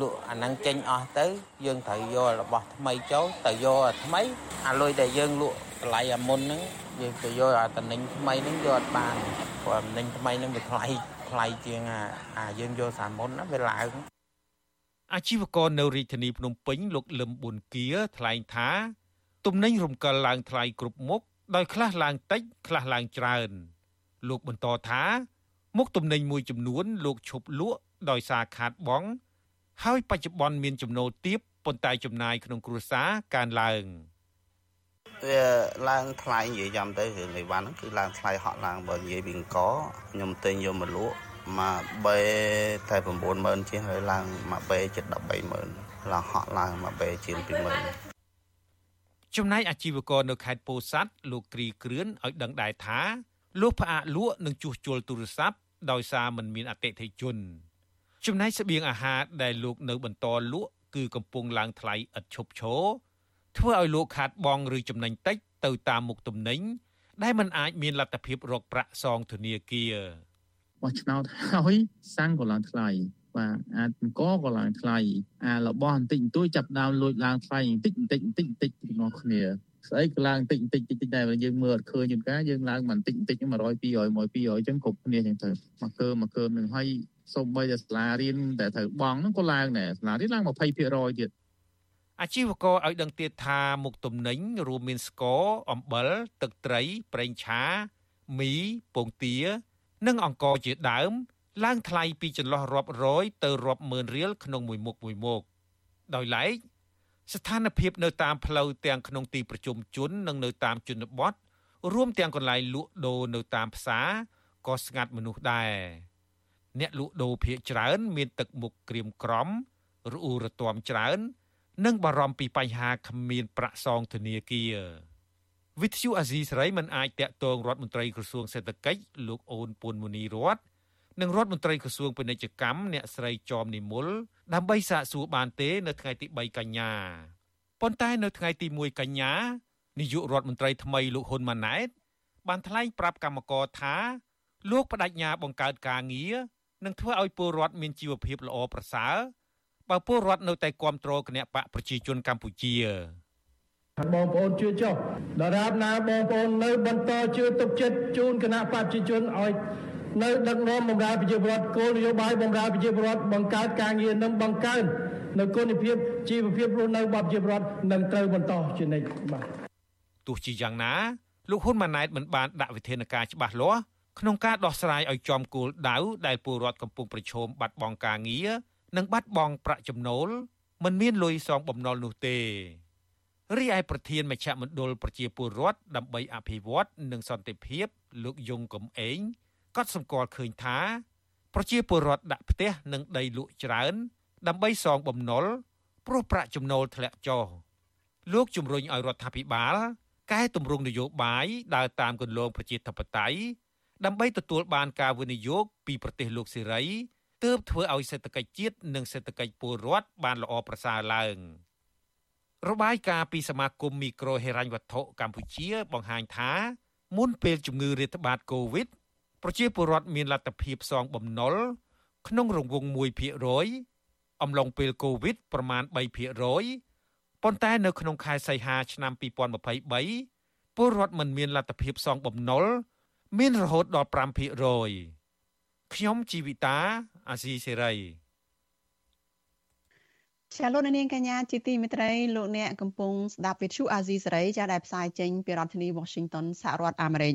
លក់អាហ្នឹងចេញអស់ទៅ យើងត្រូវយករបស់ថ្មីចូលទៅយកអាថ្មីអាលុយដែលយើងលក់តម្លៃអាមុនហ្នឹងយើងទៅយកអាតំណែងថ្មីហ្នឹងយកអត់បានព្រោះតំណែងថ្មីហ្នឹងវាថ្លៃ ថ្លៃជាងអាអាយើងយកសាមុនណាវាឡើងអាជីវករនៅរាជធានីភ្នំពេញលោកលឹមប៊ុនគៀថ្លែងថា ទំនិញរំកិលឡើងថ្លៃគ្រប់មុខដោយខ្លះឡើងតិចខ្លះឡើងច្រើន លោកបន្តថាមុខទំនិញមួយចំនួន លោកឈប់លក់ដោយសារខាតបង់ហើយបច្ចុប្បន្នមានចំណូលទាបប៉ុន្តែចំណាយក្នុងគ្រួសារកើនឡើង វាឡើងថ្លៃនិយាយចាំទៅរឿងអីវ៉ាន់ហ្នឹងគឺឡើងថ្លៃហក់ឡើងបើនិយាយពីអង្គខ្ញុំទិញយកមកលក់មកបេតែ90000ជាងហើយឡើងមកបេជិត130,000ឡើងហក់ឡើងមកបេជាង20000ចំណែកអាជីវករនៅខេត្តពោធិ៍សាត់លោកគ្រីគ្រឿនឲ្យដឹងដែរថាលោកផ្អាកលក់នឹងជួសជុលទូរស័ព្ទដោយសារมันមានអតិថិជនចំណែកស្បៀងអាហារដែលលោកនៅបន្តលក់គឺកំពុងឡើងថ្លៃឥតឈប់ឈរ ធ្វើឲ្យលោកខាតបង់ឬចំណេញតិចទៅតាមមុខទំនិញដែលมันអាចមានលទ្ធភាពរកប្រាក់សងធនាគារបោះឆ្នោតហើយសាំងក៏ឡើងថ្លៃបាទអាចអង្គក៏ឡើងថ្លៃអារបស់បន្តិចបន្តួចចាប់ដើមលួចឡើងថ្លៃបន្តិចបន្តិចបន្តិចបន្តិចពីនោះគ្នាស្អីក៏ឡើងបន្តិចបន្តិចបន្តិចដែរយើងមើលអត់ឃើញយន្តការយើងឡើងបន្តិចបន្តិច100 200 100 200អញ្ចឹងគ្រប់គ្នាអញ្ចឹងទៅមកកើមកកើនឹងហើយសូម្បីតែសាលារៀនដែលត្រូវបង់ហ្នឹងក៏ឡើងដែរសាលារៀនឡើង20%ទៀត អាជីវករឲ្យដឹងទៀតថាមុខទំនិញរួមមានស្ករអំបិលទឹកត្រីប្រេងឆាមីពងទា និងអង្ករជាដើម ឡើងថ្លៃពីចន្លោះរាប់រយទៅរាប់ម៉ឺនរៀលក្នុងមួយមុខមួយមុខដោយឡែកស្ថានភាពនៅតាមផ្លូវទាំងក្នុងទីប្រជុំជននិងនៅតាមជនបទរួមទាំងកន្លែងលក់ដូរនៅតាមផ្សារក៏ស្ងាត់មនុស្សដែរអ្នកលក់ដូរភ ieck ច្រើន មានទឹកមុខក្រៀមក្រំរអ៊ូរទាំច្រើន និងបារម្ភពីបញ្ហាគ្មានប្រាក់សងធនាគារវិទ្យុអាស៊ីសេរីមិនអាចតាក់ទងរដ្ឋមន្ត្រីក្រសួងសេដ្ឋកិច្ចលោកអូនពួនមូនីរតនិងរដ្ឋមន្ត្រីក្រសួងពាណិជ្ជកម្មអ្នកស្រីចមនិមលដើម្បីសាកសួរបានទេនៅថ្ងៃទី3កញ្ញាប៉ុន្តែនៅថ្ងៃទី1កញ្ញានាយករដ្ឋមន្ត្រីថ្មីលោកហ៊ុនម៉ាណែតបានថ្លែងប្រាប់កម្មករថាលោកបដិញ្ញាបង្កើតការងារនឹងធ្វើឲ្យពលរដ្ឋមានជីវភាពល្អប្រសើរ បើពលរដ្ឋនៅតែគ្រប់គ្រងគណៈបកប្រជាជនកម្ពុជាបងប្អូនជឿចុះដរាបណាបងប្អូននៅបន្តជឿទុកចិត្តជូនគណៈបកប្រជាជនឲ្យនៅដឹកនាំបម្រើប្រជាពលរដ្ឋគោលនយោបាយបម្រើប្រជាពលរដ្ឋបង្កើតការងារនិងបង្កើននៅគុណភាពជីវភាពរស់នៅរបស់ប្រជាពលរដ្ឋនឹងត្រូវបន្តជានិច្ចបាទទោះជាយ៉ាងណាលោកហ៊ុនម៉ាណែតមិនបានដាក់វិធានការច្បាស់លាស់ក្នុងការដោះស្រាយឲ្យចំគោលដៅដែលពលរដ្ឋកំពុងប្រឈមបាត់បង់ការងារ និងបាត់បង់ប្រាក់ចំណូលមិនមានលុយសងបំណុលនោះទេរីឯប្រធានមជ្ឈមណ្ឌលប្រជាពលរដ្ឋដើម្បីអភិវឌ្ឍនិងសន្តិភាពលោកយងកំឯងក៏សម្គាល់ឃើញថា ប្រជាពលរដ្ឋដាក់ផ្ទះនិងដីលក់ច្រើន ដើម្បីសងបំណុលព្រោះប្រាក់ចំណូលធ្លាក់ចុះលោកជំរុញឲ្យរដ្ឋាភិបាលកែតម្រង់នយោបាយដើរតាមគន្លងប្រជាធិបតេយ្យដើម្បីទទួលបានការវិនិយោគពីប្រទេសលោកសេរី ទើបធ្វើឲ្យសេដ្ឋកិច្ចជាតិនិងសេដ្ឋកិច្ចពលរដ្ឋបានល្អប្រសើរឡើងរបាយការណ៍ពីសមាគមមីក្រូហិរញ្ញវត្ថុកម្ពុជា បង្ហាញថា មុនពេលជំងឺរាតត្បាតកូវីដប្រជាពលរដ្ឋមានលទ្ធភាពសងបំណុលក្នុងរង្វង់1%អំឡុងពេលកូវីដប្រមាណ3%ប៉ុន្តែនៅក្នុងខែសីហាឆ្នាំ2023ពលរដ្ឋមិនមានលទ្ធភាពសងបំណុលមានរហូតដល់5% ខ្ញុំជីវិតាអាស៊ីសេរីចាលោកនាងកញ្ញាជាទីមេត្រីលោកអ្នកកំពុងស្ដាប់វិទ្យុអាស៊ីសេរីចាដែលផ្សាយចេញពីរដ្ឋធានី Washington សហរដ្ឋអាមេរិក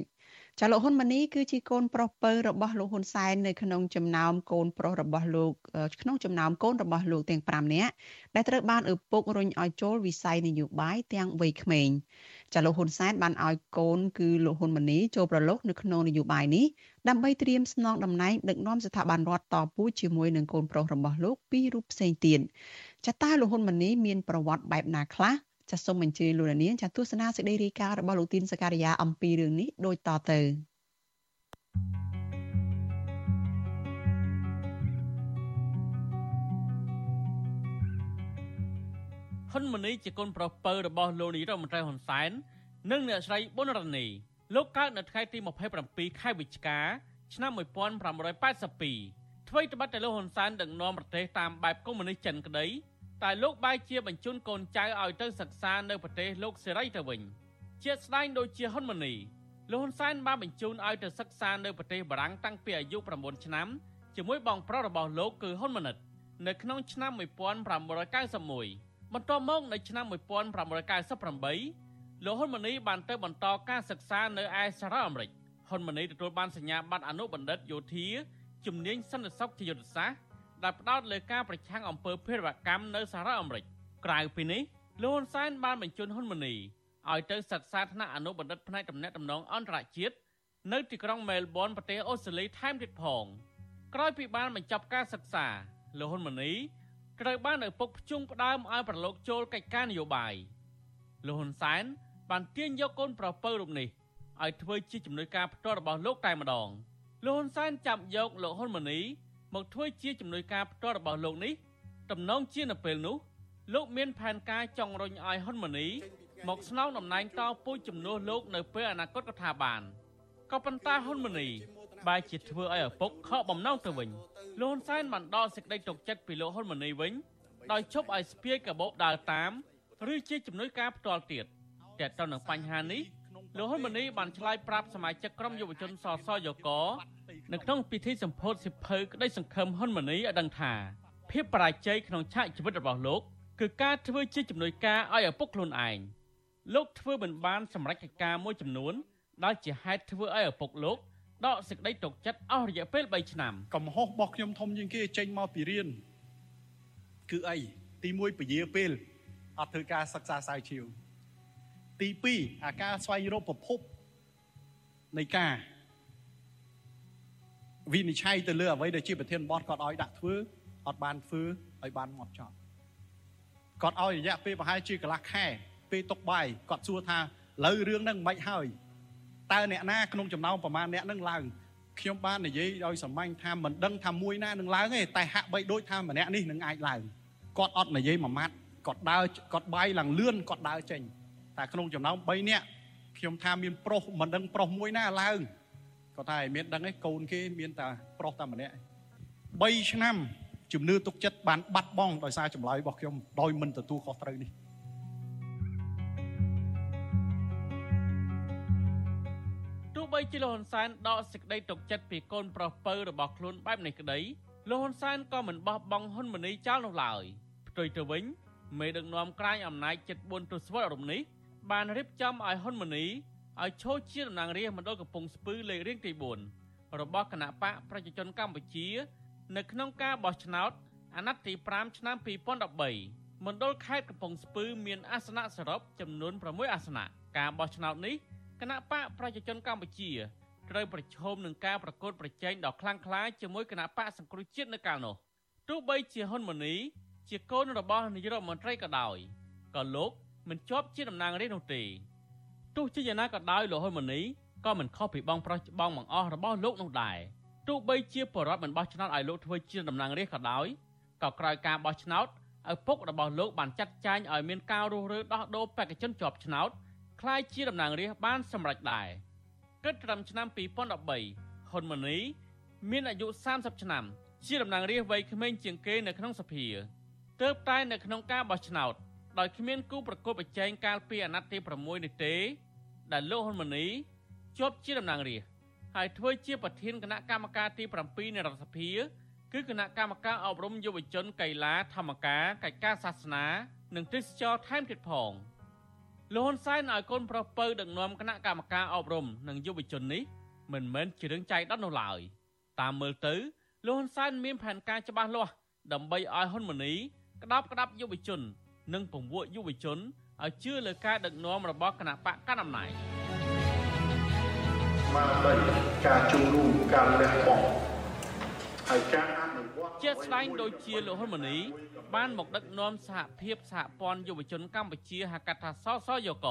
ចាលោកហ៊ុនម៉ាណីគឺជាកូនប្រុសពៅរបស់លោកហ៊ុនសែននៅក្នុងចំណោមកូនប្រុសរបស់លោកក្នុងចំណោមកូនរបស់លោកទាំង5នាក់ដែលត្រូវបានឪពុករុញឲ្យចូលវិស័យនយោបាយទាំងវ័យក្មេងចាលោកហ៊ុនសែនបានឲ្យកូនគឺលោកហ៊ុនម៉ាណីចូលប្រឡូកនៅក្នុងនយោបាយនេះដើម្បីត្រៀមស្នងតំណែងដឹកនាំស្ថាប័នរដ្ឋតពូជាមួយនឹងកូនប្រុសរបស់លោកពីររូបផ្សេងទៀតចាតើលោកហ៊ុនម៉ាណីមានប្រវត្តិបែបណាខ្លះ ចាសសូមអញ្ជើញលោកនាងចាទស្សនាសេចក្តីរាយការណ៍របស់លោកទីនសការីយ៉ាអំពីរឿងនេះដូចតទៅហ៊ុនម៉ាណីជាកូនប្រុសពៅរបស់លោកនាយរដ្ឋមន្ត្រីហ៊ុនសែននិងអ្នកស្រីប៊ុនរនីលោកកើតនៅថ្ងៃទី27ខែវិច្ឆិកាឆ្នាំ1582ថ្មីត្បិតតែលោកហ៊ុនសែនដឹកនាំប្រទេសតាមបែបកុម្មុយនីសចិនក្តី តែលោកបែរជាបញ្ជូនកូនចៅឲ្យទៅសិក្សានៅប្រទេសលោកសេរីទៅវិញជាស្ដែងដូចជាហ៊ុនម៉ាណីលោកហ៊ុនសែនបានបញ្ជូនឲ្យទៅសិក្សានៅប្រទេសបារាំងតាំងពីអាយុ9ឆ្នាំជាមួយបងប្រុសរបស់លោកគឺហ៊ុនម៉ាណិតនៅក្នុងឆ្នាំ1991បន្ទាប់មកនៅឆ្នាំ1998លោកហ៊ុនម៉ាណីបានទៅបន្តការសិក្សានៅឯសហរដ្ឋអាមេរិកហ៊ុនម៉ាណីទទួលបានសញ្ញាបត្រអនុបណ្ឌិតយោធាជំនាញសន្តិសុខជាយុទ្ធសាស្ត្រ ដែលផ្ដោតលើការប្រឆាំងអំពើភេរវកម្មនៅសហរដ្ឋអាមេរិកក្រៅពីនេះលោកហ៊ុនសែនបានបញ្ជូនហ៊ុនម៉ាណីឲ្យទៅសិក្សាថ្នាក់អនុបណ្ឌិតផ្នែកទំនាក់ទំនងអន្តរជាតិនៅទីក្រុងមែលប៊នប្រទេសអូស្ត្រាលីថែមទៀតផងក្រោយពីបានបញ្ចប់ការសិក្សាលោកហ៊ុនម៉ាណីត្រូវបានឪពុកភ្ជុងផ្ដើមឲ្យប្រឡូកចូលកិច្ចការនយោបាយលោកហ៊ុនសែនបានទាញយកកូនប្រពៅរូបនេះឲ្យធ្វើជាជំនួយការផ្ទាល់របស់លោកតែម្ដងលោកហ៊ុនសែនចាប់យកលោកហ៊ុនម៉ាណី មកធ្វើជាជំនួយការផ្ទាល់របស់លោកនេះតំណងជានៅពេលនោះលោកមានផែនការចង់រុញឲ្យហ៊ុនម៉ាណីមកស្នងតំណែងតពូជជំនួសលោកនៅពេលអនាគតក៏ថាបានក៏ប៉ុន្តែហ៊ុនម៉ាណីបែរជាធ្វើឲ្យឪពុកខកបំណងទៅវិញលោកហ៊ុនសែនបានដកសេចក្តីទុកចិត្តពីលោកហ៊ុនម៉ាណីវិញដោយជប់ឲ្យស្ពាយកាបូបដើរតាមឬជាជំនួយការផ្ទាល់ទៀតតែទៅនឹងបញ្ហានេះលោកហ៊ុនម៉ាណីបានឆ្លើយប្រាប់សមាជិកក្រុមយុវជនសសយក នៅក្នុងពិធីសម្ពោធសិភៅក្តីសង្ឃឹមហ៊ុនម៉ាណីឲ្យដឹងថាភាពបរាជ័យក្នុងឆាកជីវិតរបស់លោកគឺការធ្វើជាជំនួយការឲ្យឪពុកខ្លួនឯងលោកធ្វើមិនបានសម្រេចកិច្ចការមួយចំនួនដែលជាហេតុធ្វើឲ្យឪពុកលោកដកសេចក្តីទុកចិត្តអស់រយៈពេល3ឆ្នាំកំហុសរបស់ខ្ញុំធំជាងគេចេញមកពីរៀនគឺអីទី1ពជាពេលអត់ធ្វើការសិក្សាស្រាវជ្រាវទី2អាការស្វែងរកប្រភពនៃការ វិនិច្ឆ័យទៅលើអ្វីដែលជាប្រធានបទគាត់ឲ្យដាក់ធ្វើអត់បានធ្វើឲ្យបានមកចប់គាត់ឲ្យរយៈពេលប្រហែលជាកន្លះខែពេលຕົកបាយគាត់សួរថាលើរឿងហ្នឹងមិនហើយតើអ្នកណាក្នុងចំណោមប្រមាណអ្នកហ្នឹងឡើងខ្ញុំបាននិយាយឲ្យសម្ាញ់ថាមិនដឹងថាមួយណានឹងឡើងទេតែហាក់បីដូចថាម្នាក់នេះនឹងអាចឡើងគាត់អត់និយាយមួយម៉ាត់គាត់ដើរគាត់បាយឡើងលឿនគាត់ដើរចេញតែក្នុងចំណោម3នាក់ខ្ញុំថាមានប្រុសមិនដឹងប្រុសមួយណាឡើង គាត់ថាឲ្យមានដឹងឯងកូនគេមានតែប្រុសតែម្នាក់3ឆ្នាំជំនឿទុកចិត្តបានបាត់បង់ដោយសារចម្លើយរបស់ខ្ញុំដោយមិនទទួលខុសត្រូវនេះទោះបីជាលោកហ៊ុនសែនដកសេចក្តីទុកចិត្តពីកូនប្រុសពៅរបស់ខ្លួនបែបនេះក្តីលោកហ៊ុនសែនក៏មិនបោះបង់ហ៊ុនម៉ាណីចោលនោះឡើយផ្ទុយទៅវិញមេដឹកនាំក្រាញអំណាច74ទសវត្សរ៍រំនេះបានរៀបចំឲ្យហ៊ុនម៉ាណី ឲ្យឈរជាតំណាងរាស្ត្រមណ្ឌលកំពង់ស្ពឺលេខរៀងទី4របស់គណៈបកប្រជាជនកម្ពុជា នៅក្នុងការបោះឆ្នោតអាណត្តិទី5ឆ្នាំ2013មណ្ឌលខេត្តកំពង់ស្ពឺមានអាសនៈសរុបចំនួន6អាសនៈការបោះឆ្នោតនេះគណៈបកប្រជាជនកម្ពុជាត្រូវប្រឈមនឹងការប្រកួតប្រជែងដ៏ខ្លាំងក្លាជាមួយគណៈបកសង្គ្រោះជាតិនៅកាលនោះទោះបីជាហ៊ុនម៉ាណីជាកូនរបស់នាយករដ្ឋមន្ត្រីក៏ដោយក៏លោកមិនជាប់ជាតំណាងរាស្ត្រនោះទេ ទោះជាយ៉ាងណាក៏ដោយលោកហ៊ុនម៉ាណីក៏មិនខុសពីបងប្រុសច្បងបង្អស់របស់លោកនោះដែរ ទោះបីជាបរដ្ឋមិនបោះឆ្នោតឲ្យលោកធ្វើជាតំណាងរាស្ត្រក៏ដោយក៏ក្រោយការបោះឆ្នោតឪពុករបស់លោកបានចាត់ចែងឲ្យមានការរុះរើដោះដូរបេក្ខជនជាប់ឆ្នោតคล้ายជាតំណាងរាស្ត្របានសម្រេចដែរគិតត្រឹមឆ្នាំ2013ហ៊ុនម៉ាណីមានអាយុ30ឆ្នាំ ជាតំណាងរាស្ត្រវ័យក្មេងជាងគេនៅក្នុងសភាទើបតែនៅក្នុងការបោះឆ្នោតដោយគ្មានគូប្រកួតប្រជែងកាលពីអាណត្តិទី6នេះទេ ដែលលោកហ៊ុនម៉ាណីជាប់ជាតំណាងរាស្ត្រហើយធ្វើជាប្រធានគណៈកម្មការទី7នៃរដ្ឋសភា គឺគណៈកម្មការអប់រំយុវជនកីឡាធម្មការកិច្ចការសាសនា និងទេសចរថែមទៀតផងលោកហ៊ុនសែនឲ្យកូនប្រុសពៅដឹកនាំគណៈកម្មការអប់រំនិងយុវជននេះមិនមែនជារឿងចៃដន្យនោះឡើយតាមមើលទៅលោកហ៊ុនសែនមានផែនការច្បាស់លាស់ដើម្បីឲ្យហ៊ុនម៉ាណីក្តាប់ក្តាប់យុវជន និងពង្វក់យុវជន ឲ្យជឿលើការដឹកនាំរបស់គណៈបកកណ្ដាលអំណាចមកដីការជួបរួមការលះបង់ហើយការអនុវត្តជាស្ដែងដូចជាលោកហ៊ុនម៉ាណីបានមកដឹកនាំសហភាពសហព័ន្ធយុវជនកម្ពុជាហៅកាត់ថាសសយក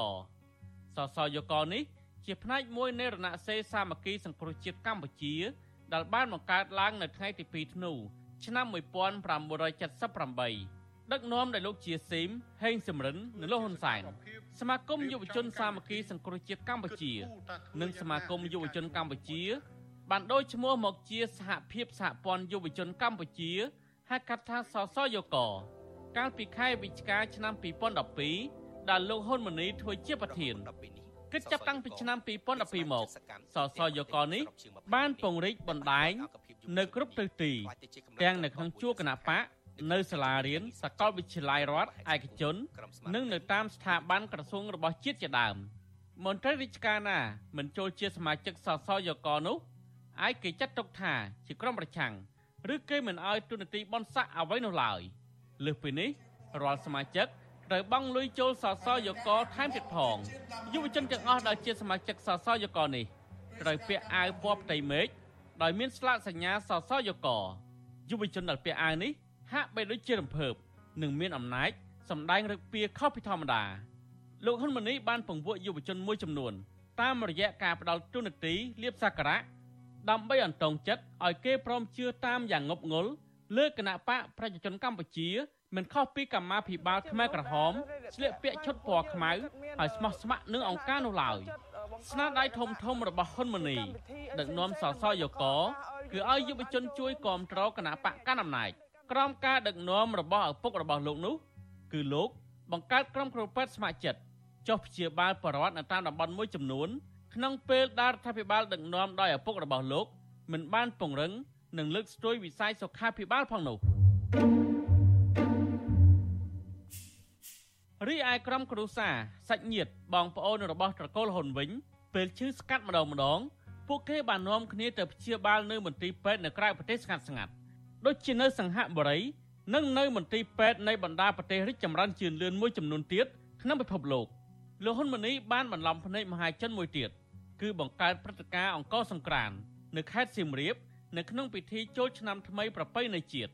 សសយកនេះជាផ្នែកមួយនៃរណសេរីសាមគ្គីសង្គ្រោះជាតិកម្ពុជាដែលបានបង្កើតឡើងនៅថ្ងៃទី2ធ្នូឆ្នាំ1978 ដឹកនាំដោយលោកជាស៊ីមហេងសំរិននិងលោកហ៊ុនសែនសមាគមយុវជនសាមគ្គីសង្គ្រោះជាតិកម្ពុជា និងសមាគមយុវជនកម្ពុជា បានដូរឈ្មោះមកជាសហភាពសហព័ន្ធយុវជនកម្ពុជាហៅកាត់ថាសសយក កាលពីខែវិច្ឆិកាឆ្នាំ2012ដែលលោកហ៊ុនម៉ាណីធ្វើជាប្រធានគិតចាប់តាំងពីឆ្នាំ2012មកសសយកនេះបានពង្រីកបណ្ដាញនៅគ្រប់ទិសទីទាំងនៅក្នុងជួរគណៈបក នៅសាលារៀនសាកលវិទ្យាល័យរដ្ឋឯកជន និងនៅតាមស្ថាប័នក្រសួងរបស់ជាតិជាដើមមន្ត្រីរាជការណាមិនចូលជាសមាជិកសសយកនោះអាចគេចាត់ទុកថាជាក្រុមប្រឆាំងឬគេមិនអោយទូនាទីបនស័កអ្វីនោះឡើយលើសពីនេះរាល់សមាជិកត្រូវបង់លុយចូលសសយកថែមទៀតផងយុវជនទាំងអស់ដែលជាសមាជិកសសយកនេះត្រូវពាក់អាវពណ៌ផ្ទៃមេឃដោយមានស្លាកសញ្ញាសសយកយុវជនដែលពាក់អាវនេះ ហាក់បីដូចជារំភើបនិងមានអំណាចសម្ដែងរឹកពីខុសពីធម្មតាលោកហ៊ុនម៉ាណីបានពង្វក់យុវជនមួយចំនួន តាមរយៈការផ្ដាល់ទូនាទីលៀបសក្ការៈដើម្បីអន្តងចិត្តឲ្យគេព្រមជឿតាមយ៉ាងងប់ងល់លើគណៈបកប្រជាជនកម្ពុជាមិនខុសពីកម្មាភិបាលខ្មែរក្រហមស្លៀកពាក់ឈុតពណ៌ខ្មៅហើយស្មោះស្ម័គ្រនឹងអង្គការនោះឡើយស្នាដៃធំធំរបស់ហ៊ុនម៉ាណីដឹកនាំសសយកគឺឲ្យយុវជនជួយគ្រប់គ្រងគណៈបកកណ្ដាលអំណាច ក្រោមការដឹកនាំរបស់ឪពុករបស់លោកនោះ គឺលោកបង្កើតក្រុមគ្រូពេទ្យស្ម័គ្រចិត្តចុះព្យាបាលបរិវត្តនៅតាមតំបន់មួយចំនួនក្នុងពេលដែលរដ្ឋាភិបាលដឹកនាំដោយឪពុករបស់លោកមិនបានពង្រឹងនិងលើកស្ទួយវិស័យសុខាភិបាលផងនោះរីឯក្រុមគ្រួសារសាច់ញាតិបងប្អូនរបស់ត្រកូលហ៊ុនវិញ ពេលឈឺស្កាត់ម្ដងម្ដង ពួកគេបាននាំគ្នាទៅព្យាបាលនៅមន្ទីរពេទ្យនៅក្រៅប្រទេសស្ងាត់ស្ងាត់ ដូចជានៅសង្ហបុរីនិងនៅមន្ទីរពេទ្យនៃបណ្ដាប្រទេសរីកចម្រើនជឿនលឿនមួយចំនួនទៀតក្នុងពិភពលោកលោកហ៊ុនម៉ាណីបានបន្លំភ្នែកមហាជនមួយទៀតគឺបង្កើតព្រឹត្តិការណ៍អង្គរសង្ក្រាននៅខេត្តសៀមរាបនៅក្នុងពិធីចូលឆ្នាំថ្មីប្រពៃណីជាតិ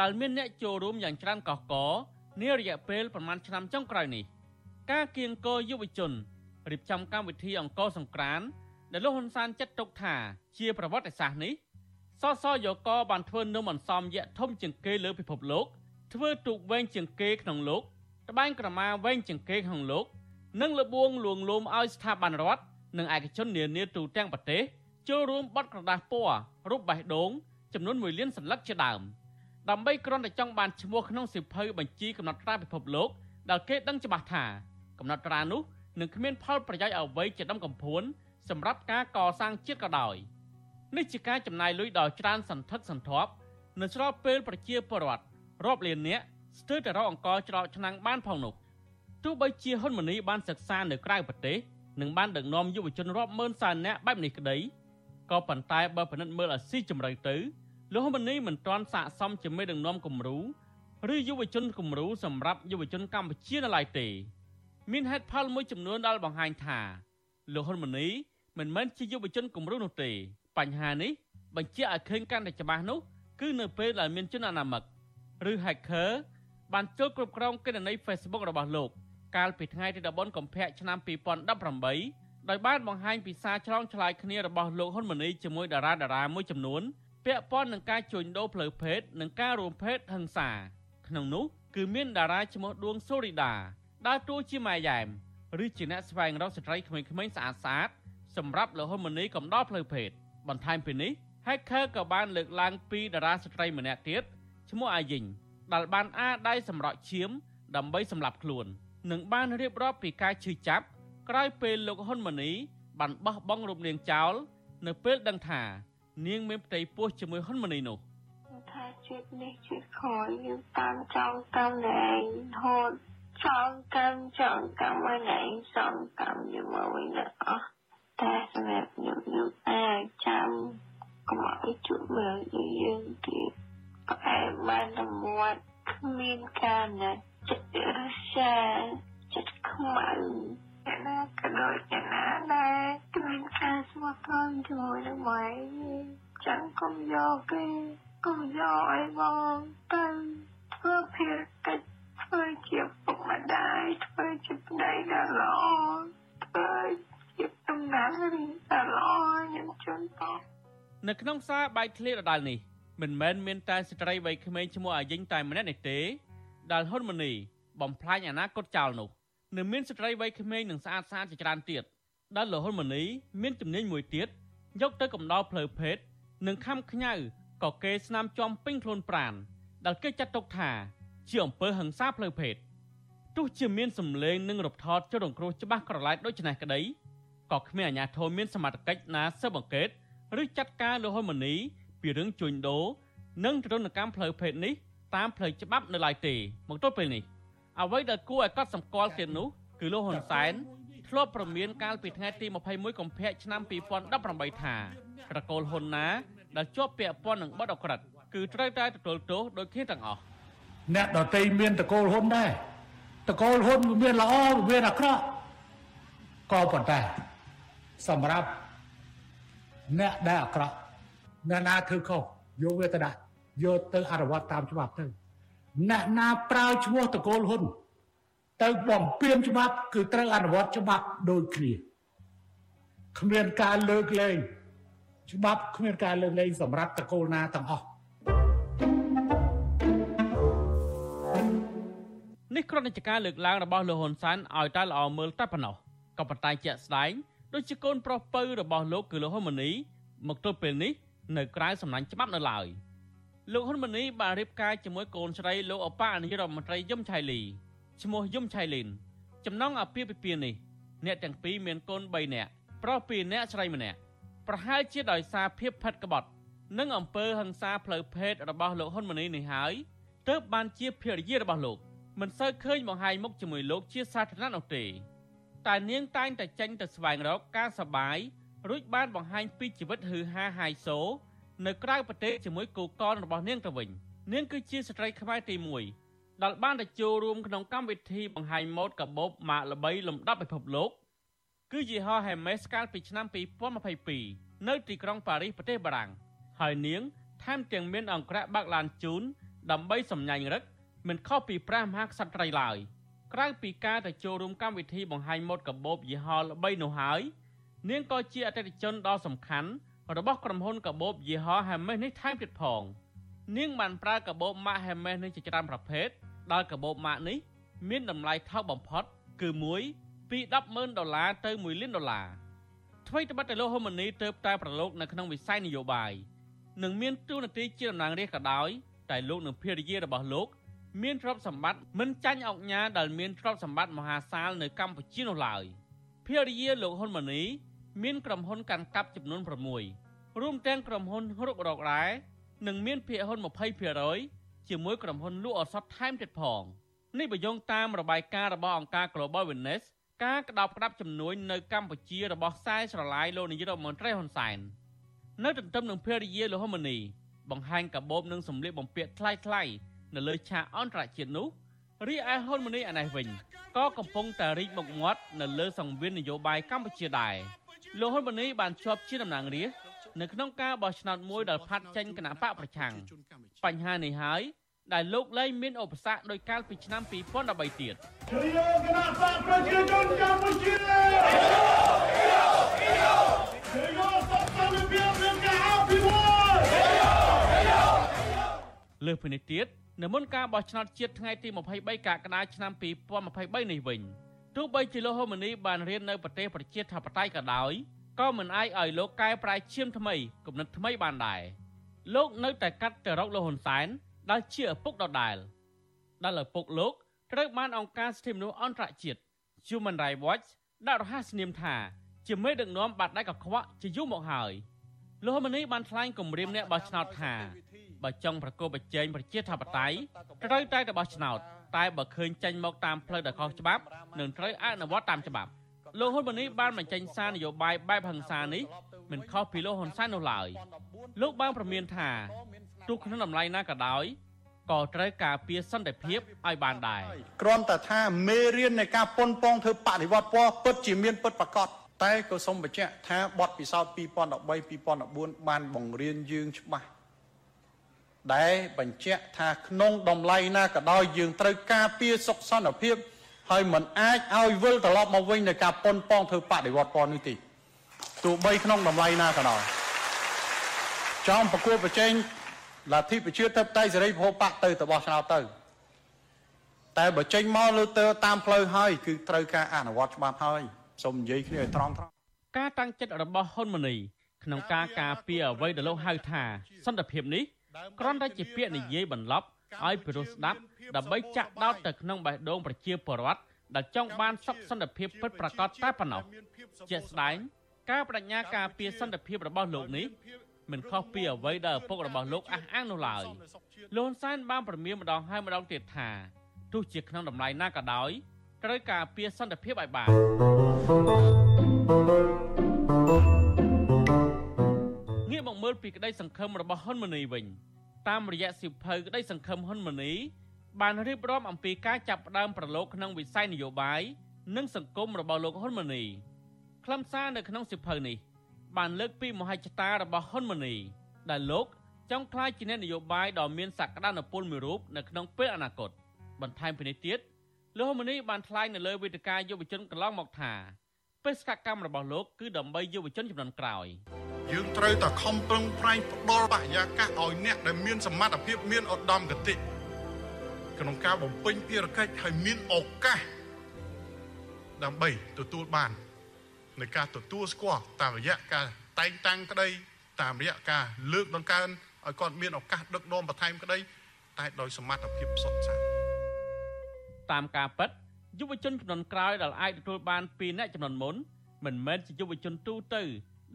ដែលមានអ្នកចូលរួមយ៉ាងច្រើនកុះករនារយៈពេលប្រមាណឆ្នាំចុងក្រោយនេះការគៀងគរយុវជនរៀបចំកម្មវិធីអង្គរសង្ក្រានដែលលោកហ៊ុនសែនចាត់ទុកថាជាប្រវត្តិសាស្ត្រនេះ សសយកបានធ្វើនំអន្សមយៈធំជាងគេលើពិភពលោក ធ្វើទូកវែងជាងគេក្នុងលោកត្បាញក្រមាវែងជាងគេក្នុងលោក និងលបួងលួងលោមឲ្យស្ថាប័នរដ្ឋនិងឯកជននានាទូទាំងប្រទេសចូលរួមបត់ក្រដាសពណ៌រូបបេះដូងចំនួន1លានសន្លឹកជាដើមដើម្បីគ្រាន់តែចង់បានឈ្មោះក្នុងសិភៅបញ្ជីកំណត់ត្រាពិភពលោកដែលគេដឹងច្បាស់ថាកំណត់ត្រានោះនឹងគ្មានផលប្រយោជន៍អ្វីជាដំកំភួនសម្រាប់ការកសាងជាតិក៏ដោយ។ នេះជាការចំណាយលុយដ៏ច្រើនសន្ធឹកសន្ធាប់នៅស្របពេលប្រជាពលរដ្ឋរាប់លាននាក់ស្ទើរតែរកអង្គច្រកឆ្នាំងបានផងនោះទោះបីជាហ៊ុនម៉ាណីបានសិក្សានៅក្រៅប្រទេសនិងបានដឹកនាំយុវជនរាប់ម៉ឺនសែននាក់បែបនេះក្តីក៏ប៉ុន្តែបើពិនិត្យមើលឲ្យស៊ីជម្រៅទៅលោកហ៊ុនម៉ាណីមិនទាន់ស័ក្តិសមជាមេដឹកនាំគំរូឬយុវជនគំរូសម្រាប់យុវជនកម្ពុជានៅឡើយទេមានហេតុផលមួយចំនួនដែលបង្ហាញថាលោកហ៊ុនម៉ាណីមិនមែនជាយុវជនគំរូនោះទេ បញ្ហានេះបញ្ជាក់ឲ្យឃើញកាន់តែច្បាស់នោះគឺនៅពេលដែលមានជនអនាមិកឬ hacker បានចូលគ្រប់គ្រងគណនី Facebook របស់លោក កាលពីថ្ងៃទី14កុម្ភៈឆ្នាំ2018ដោយបានបង្ហាញពីសារឆ្លងឆ្លើយគ្នារបស់លោកហ៊ុនម៉ាណីជាមួយតារាតារាមួយចំនួនពាក់ព័ន្ធនឹងការជួញដូរផ្លូវភេទនិងការរួមភេទហិង្សាក្នុងនោះគឺមានតារាឈ្មោះដួងសូរីដាដើរតួជាម៉ែយ៉ែមឬជាអ្នកស្វែងរកស្ត្រីក្មេងៗស្អាតស្អាតសម្រាប់លោកហ៊ុនម៉ាណីកំដរផ្លូវភេទ បន្ថែមពីនេះ Hacker ក៏បានលើកឡើងពីតារាស្ត្រីម្នាក់ទៀតឈ្មោះអាយីងដែលបានអាដៃសម្រក់ឈាម ដើម្បីសម្លាប់ខ្លួន និងបានរៀបរាប់ពីការឈឺចាប់ក្រោយពេលលោកហ៊ុនម៉ាណីបានបោះបង់រូបនាងចោល នៅពេលដឹងថា នាងមានផ្ទៃពោះជាមួយហ៊ុនម៉ាណីនោះថាជាតិនេះជាតិខយយើងតាមចង់កម្មណែហូតចង់កម្មចង់កម្មឲ្យណែសងកម្មជាមួយវិញអស់ តែសម្រាប់ខ្ញុំខ្ញុំអាចចាំកុំឲ្យជួបមើលយើងទៀតផ្អែមបានតែមាត់គ្មានការណាចិត្តរសាចិត្តខ្មៅយ៉ាងណាក៏ដូចយ៉ាងណាដែរគ្មានការស្មោះត្រង់ជាមួយនឹងម៉ែចឹងកុំយកទេកុំយកឲ្យបងទៅធ្វើភារកិច្ចធ្វើជាពុកម្ដាយធ្វើជាប្តីដ៏ល្អធ្វើ ជាតំណាងរីដ៏ល្អខ្ញុំជូនតបនៅក្នុងសារបែកធ្លាយដដែលនេះមិនមែនមានតែស្ត្រីវ័យក្មេងឈ្មោះអាយិញតែម្នាក់នេះទេដែលហ៊ុនម៉ាណីបំផ្លាញអនាគតចោលនោះនៅមានស្ត្រីវ័យក្មេងនិងស្អាតស្អាតជាច្រើនទៀតដែលលហ៊ុនម៉ាណីមានជំនាញមួយទៀតយកទៅកំដរផ្លូវភេទនិងខំខ្ញៅក៏គេស្នាមចំពេញខ្លួនប្រានដែលគេចាត់ទុកថាជាអំពើហិង្សាផ្លូវភេទទោះជាមានសម្លេងនិងរំថតចុះរងគ្រោះច្បាស់ក្រឡែតដូចនេះក្តី ក៏គ្មានអាជ្ញាធរមានសមត្ថកិច្ចណាស៊ើបអង្កេតឬចាត់ការលហ៊ុនម៉ាណីពីរឿងជួញដូរនិងទរណកម្មផ្លូវភេទនេះតាមផ្លូវច្បាប់នៅឡើយទេមកទល់ពេលនេះអ្វីដែលគួរឲ្យកត់សម្គាល់ទៀតនោះគឺលោកហ៊ុនសែនធ្លាប់ប្រមានកាលពីថ្ងៃទី21កុម្ភៈឆ្នាំ2018ថាត្រកូលហ៊ុនណាដែលជាប់ពាក់ព័ន្ធនឹងបទអក្រិតគឺត្រូវតែទទួលទោសដូចគ្នាទាំងអស់អ្នកដតីមានតកូលហ៊ុនដែរតកូលហ៊ុនវាមានល្អវាមានអាក្រក់ក៏ប៉ុន្តែ សម្រាប់អ្នកដែលអាក្រក់អ្នកណាធ្វើខុសយកវាទៅដាក់យកទៅអនុវត្តតាមច្បាប់ទៅអ្នកណាប្រើឈ្មោះតកូលហ៊ុនទៅបំពេញច្បាប់គឺត្រូវអនុវត្តច្បាប់ដូចគ្នាគ្មានការលើកលែងច្បាប់គ្មានការលើកលែងសម្រាប់តកូលណាទាំងអស់នេះគ្រាន់តែជាការលើកឡើងរបស់លោកហ៊ុនសែនឲ្យតែល្អមើលតែប៉ុណ្ណោះក៏ប៉ុន្តែជាក់ស្ដែង ដូចជាកូនប្រុសពៅរបស់លោកគឺលោកហ៊ុនម៉ាណីមកទល់ពេលនេះនៅក្រៅសំណាញ់ច្បាប់នៅឡើយលោកហ៊ុនម៉ាណីបានរៀបការជាមួយកូនស្រីលោកអបអនាយករដ្ឋមន្ត្រីយឹមឆៃលីឈ្មោះយឹមឆៃលីនចំណងអាពាហ៍ពិពាហ៍នេះអ្នកទាំងពីរមានកូន3នាក់ប្រុស2នាក់ស្រី1នាក់ប្រហែលជាដោយសារភាពផិតក្បត់ និងអំពើហិង្សាផ្លូវភេទរបស់លោកហ៊ុនម៉ាណីនេះហើយទើបបានជាភរិយារបស់លោកមិនសូវឃើញបង្ហាញមុខជាមួយលោកជាសាធារណៈនោះទេ តែនាងតែងតែចេញទៅស្វែងរកការសបាយរួចបានបង្ហាញពីជីវិតហឺហាហាយសូនៅក្រៅប្រទេសជាមួយគូកនរបស់នាងទៅវិញនាងគឺជាស្ត្រីខ្មែរទី1ដែលបានទៅចូលរួមក្នុងកម្មវិធីបង្ហាញម៉ូដកាបូបម៉ាកល្បីលំដាប់ពិភពលោកគឺយីហោ Hermes កាលពីឆ្នាំ2022នៅទីក្រុងប៉ារីសប្រទេសបារាំងហើយនាងថែមទាំងមានអង្គរៈបើកឡានជូនដើម្បីសម្ញាញ់រឹកមិនខុសពីព្រះមហាក្សត្រីឡើយ ក្រៅពីការទៅចូលរួមកម្មវិធីបង្ហាញម៉ូដកាបូបយីហោល្បីនោះហើយនាងក៏ជាអតិថិជនដ៏សំខាន់របស់ក្រុមហ៊ុនកាបូបយីហោ Hermes នេះថែមទៀតផង នាងបានប្រើកាបូបម៉ាក Hermes នេះជាច្រើនប្រភេទដែលកាបូបម៉ាកនេះ មានតម្លៃថោកបំផុត គឺមួយពី100000ដុល្លារទៅ1លានដុល្លារថ្មីត្បិតតែលោកហ៊ុនម៉ាណីទៅតែប្រឡូកនៅក្នុងវិស័យនយោបាយនិងមានទួនាទីជាតំណាងរាស្ត្រក៏ដោយតែលោកនិងភរិយារបស់លោក មានទ្រព្យសម្បត្តិមិនចាញ់អុកញ៉ាដែលមានទ្រព្យសម្បត្តិមហាសាលនៅកម្ពុជានោះឡើយភរិយាលោកហ៊ុនម៉ាណីមានក្រុមហ៊ុនកាន់កាប់ចំនួន6រួមទាំងក្រុមហ៊ុនរុករករ៉ែនិងមានភាគហ៊ុន20%ជាមួយក្រុមហ៊ុនលក់ឱសថថែមទៀតផងនេះបញ្យងតាមរបាយការណ៍របស់អង្គការ Global Witness ការក្តោបក្តាប់ចំនួននៅកម្ពុជារបស់ខ្សែស្រឡាយលោកនាយករដ្ឋមន្ត្រីហ៊ុនសែននៅទន្ទឹមនឹងភរិយាលោកហ៊ុនម៉ាណីបង្ហាញកាបូបនិងសម្លៀកបំពាក់ថ្លៃៗ នៅលើឆាកអន្តរជាតិនោះរីឯហ៊ុនម៉ាណីអានេះវិញក៏កំពុងតែរីកមុខមាត់នៅលើសង្វៀននយោបាយកម្ពុជាដែរលោកហ៊ុនម៉ាណីបានជាប់ជាតំណាងរាស្ត្រនៅក្នុងការបោះឆ្នោតមួយដល់ផាត់ចេញគណៈបកប្រឆាំងបញ្ហានេះហើយដែលលោកលែងមានឧបសគ្គដោយកាលពីឆ្នាំ2013ទៀតគ្រាគណៈបកប្រជាជនកម្ពុជាលើសពីនេះទៀត នៅមុនការបោះឆ្នោតជាតិថ្ងៃទី23កក្កដាឆ្នាំ2023នេះវិញទោះបីជាលោកហ៊ុនម៉ាណីបានរៀននៅប្រទេសប្រជាធិបតេយ្យក៏ដោយក៏មិនអាចឲ្យលោកកែប្រែឈាមថ្មីគំនិតថ្មីបានដែរលោកនៅតែកាត់ទៅរកលោកហ៊ុនសែនដែលជាឪពុកដដែលដែលឪពុកលោកត្រូវបានអង្គការសិទ្ធិមនុស្សអន្តរជាតិ Human Rights Watch ដាក់រហស្សនាមថាជាមេដឹកនាំបាត់ដៃកខ្វក់ជាយូរមកហើយលោកហ៊ុនម៉ាណីបានថ្លែងគម្រាមអ្នកបោះឆ្នោតថា បើចង់ប្រកបប្រជែងប្រជាធិបតេយ្យត្រូវតែទៅបោះឆ្នោតតែបើឃើញចេញមកតាមផ្លូវដែលខុសច្បាប់នឹងត្រូវអនុវត្តតាមច្បាប់លោកហ៊ុនម៉ាណីបានបញ្ចេញសារនយោបាយបែបហិង្សានេះមិនខុសពីលោកហ៊ុនសែននោះឡើយលោកបានប្រមានថាទោះក្នុងតម្លៃណាក៏ដោយក៏ត្រូវការពារសន្តិភាពឲ្យបានដែរគ្រាន់តែថាមេរៀននៃការប៉ុនប៉ងធ្វើបដិវត្តពណ៌ពិតជាមានពិតប្រាកដតែក៏សូមបញ្ជាក់ថាបទពិសោធន៍2013 2014បានបង្រៀនយើងច្បាស់ ដែលបញ្ជាក់ថាក្នុងតម្លៃណាក៏ដោយយើងត្រូវការពារសុខសន្តិភាពហើយមិនអាចឲ្យវិលត្រឡប់មកវិញនៃការប៉ុនប៉ងធ្វើបដិវត្តពណ៌នេះទេទោះបីក្នុងតម្លៃណាក៏ដោយចង់ប្រគួតប្រជែងលទ្ធិប្រជាធិបតេយ្យសេរីពហុបកទៅទៅបោះឆ្នោតទៅតែបើចេញមកលើទៅតាមផ្លូវហើយគឺត្រូវការអនុវត្តច្បាប់ហើយសូមនិយាយគ្នាឲ្យត្រង់ត្រង់ការតាំងចិត្តរបស់ហ៊ុនម៉ាណីក្នុងការការពារអ្វីដែលលោកហៅថាសន្តិភាពនេះ គ្រាន់តែជាពាក្យនិយាយបន្លប់ឲ្យពិរុសស្ដាប់ដើម្បីចាក់ដោតទៅក្នុងបេះដូងប្រជាពលរដ្ឋដែលចង់បានសុខសន្តិភាពពិតប្រាកដតែប៉ុណ្ណោះជាក់ស្ដែង ការបដិញ្ញាការពារសន្តិភាពរបស់លោកនេះមិនខុសពីអ្វីដែលឪពុករបស់លោកអះអាងនោះឡើយលោកហ៊ុនសែនបានប្រមានម្ដងហើយម្ដងទៀតថាទោះជាក្នុងតម្លៃណាក៏ដោយត្រូវការពារសន្តិភាពឲ្យបានងាក លពីក្តីសង្ឃឹមរបស់ហ៊ុនម៉ាណីវិញតាមរយៈសិភៅក្តីសង្ឃឹមហ៊ុនម៉ាណីបានរៀបរាប់អំពីការចាប់ផ្ដើមប្រឡូកក្នុងវិស័យនយោបាយនិងសង្គមរបស់លោកហ៊ុនម៉ាណីខ្លឹមសារនៅក្នុងសិភៅនេះ បានលើកពីមហិច្ឆតារបស់ហ៊ុនម៉ាណីដែលលោកចង់ក្លាយជាអ្នកនយោបាយដ៏មានសក្តានុពលមួយរូបនៅក្នុងពេលអនាគតបន្ថែមពីនេះទៀតលោកហ៊ុនម៉ាណីបានថ្លែងនៅលើវេទិកាយុវជនកន្លងមកថាបេសកកម្មរបស់លោកគឺដើម្បីយុវជនចំនួនក្រោយ យើងត្រូវតែខំប្រឹងប្រែងផ្ដល់បរិយាកាសឲ្យអ្នកដែលមានសមត្ថភាពមានឧត្តមគតិក្នុងការបំពេញភារកិច្ចឲ្យមានឱកាសដើម្បីទទួលបាននៃការទទួលស្គាល់តាមរយៈការតែងតាំងក្តីតាមរយៈការលើកដង្កើងឲ្យគាត់មានឱកាសដឹកនាំបន្ថែមក្តីតែដោយសមត្ថភាពសុទ្ធសាធតាមការពិតយុវជនចំនួនក្រោយដែលអាចទទួលបានពីអ្នកចំនួនមុនមិនមែនជាយុវជនទូទៅ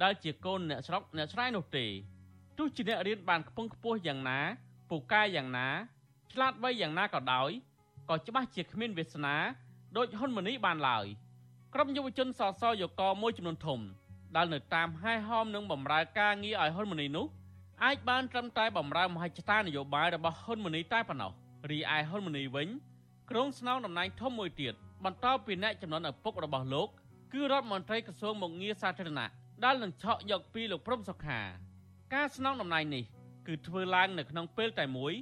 ដែលជាកូនអ្នកស្រុកអ្នកស្រែនោះទេទោះជាអ្នករៀនបានខ្ពង់ខ្ពស់យ៉ាងណាពូកែយ៉ាងណាឆ្លាតវៃយ៉ាងណាក៏ដោយក៏ច្បាស់ជាគ្មានវាសនាដូចហ៊ុនម៉ាណីបានឡើយក្រុមយុវជនសសយកមួយចំនួនធំដែលនៅតាមហែហោមនឹងបំរើការងារឲ្យហ៊ុនម៉ាណីនោះអាចបានត្រឹមតែបំរើមហិច្ឆតានយោបាយរបស់ហ៊ុនម៉ាណីតែប៉ុណ្ណោះរីឯហ៊ុនម៉ាណីវិញក្រុងស្នងតំណែងធំមួយទៀតបន្តពីអ្នកចំនួនឪពុករបស់លោក គឺរដ្ឋមន្ត្រីក្រសួងមុខងារសាធារណៈ ដែលនឹងឆក់យកពីលោកព្រំសុខា ការស្នងតំណែងនេះគឺធ្វើឡើងនៅក្នុងពេលតែមួយ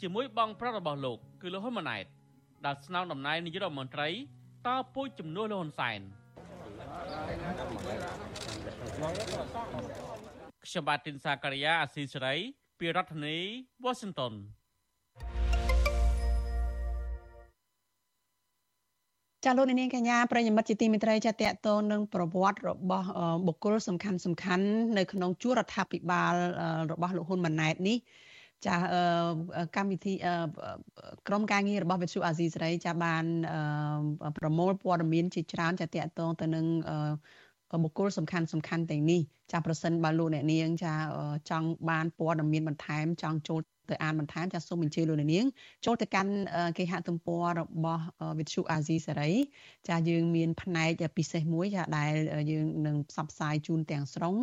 ជាមួយបងប្រុសរបស់លោក គឺលោកហ៊ុនម៉ាណែតដែលស្នងតំណែងនាយករដ្ឋមន្ត្រីតពូជជំនួសលោកហ៊ុនសែនខ្ញុំបាទទីនសាករិយាអាស៊ីសេរី ពីរដ្ឋធានី Washington ចាលោកនាងកញ្ញាប្រិយមិត្តជាទីមេត្រីចាតកតនឹងប្រវត្តិរបស់បុគ្គលសំខាន់សំខាន់នៅក្នុងជួររដ្ឋាភិបាលរបស់លោកហ៊ុនម៉ាណែតនេះចាកម្មវិធីក្រមការងាររបស់វិទ្យុអាស៊ីសេរីចាបានប្រមូលព័ត៌មានជាច្រើនចាតកតងទៅនឹងបុគ្គលសំខាន់សំខាន់ទាំងនេះចាប្រសិនបើលោកអ្នកនាងចាចង់បានព័ត៌មានបន្ថែមចង់ចូល ទៅអានបន្ថែមចាសសូមអញ្ជើញលោកនាងចូលទៅកាន់គេហទំព័ររបស់វិទ្យុអាស៊ីសេរីចាយើងមានផ្នែកពិសេសមួយចាដែលយើងនឹងផ្សព្វផ្សាយជូនទាំងស្រុង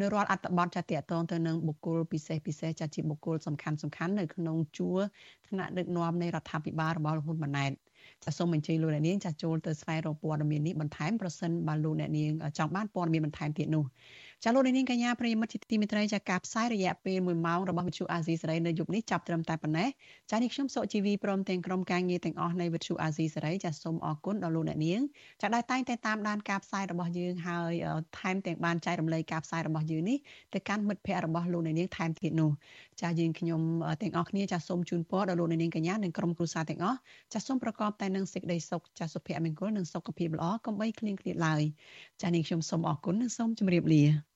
នៅរាល់អត្ថបទចាតកតងទៅនឹងបុគ្គលពិសេសពិសេសចាជាបុគ្គលសំខាន់សំខាន់នៅក្នុងជួរថ្នាក់ដឹកនាំនៃរដ្ឋាភិបាលរបស់ហ៊ុនម៉ាណែតចាសូមអញ្ជើញលោកអ្នកនាងចាចូលទៅស្វែងរកព័ត៌មាននេះបន្ថែមប្រសិនបើលោកអ្នកនាងចង់បានព័ត៌មានបន្ថែមទៀតនោះ ចាលោកនាងកញ្ញាប្រិយមិត្តជាទីមេត្រីចាការផ្សាយរយៈពេល1ម៉ោងរបស់វិទ្យុអាស៊ីសេរីនៅយប់នេះចាប់ត្រឹមតែប៉ុណ្ណេះចានេះខ្ញុំសុកជីវីព្រមទាំងក្រុមការងារទាំងអស់នៃវិទ្យុអាស៊ីសេរីចាសូមអរគុណដល់លោកអ្នកនាងចាដែលតែងតែតាមដានការផ្សាយរបស់យើងហើយថែមទាំងបានចែករំលែកការផ្សាយរបស់យើងនេះទៅកាន់មិត្តភ័ក្តិរបស់លោកអ្នកនាងថែមទៀតនោះចាយើងខ្ញុំទាំងអស់គ្នាចាសូមជូនពរដល់លោកអ្នកនាងកញ្ញានិងក្រុមគ្រួសារទាំងអស់ចាសូមប្រកបតែនឹងសេចក្តីសុខចាសុភមង្គលនិងសុខភាពល្អកុំបីឃ្លៀងឃ្លាតឡើយចានេះខ្ញុំសូមអរគុណនិងសូមជម្រាបលា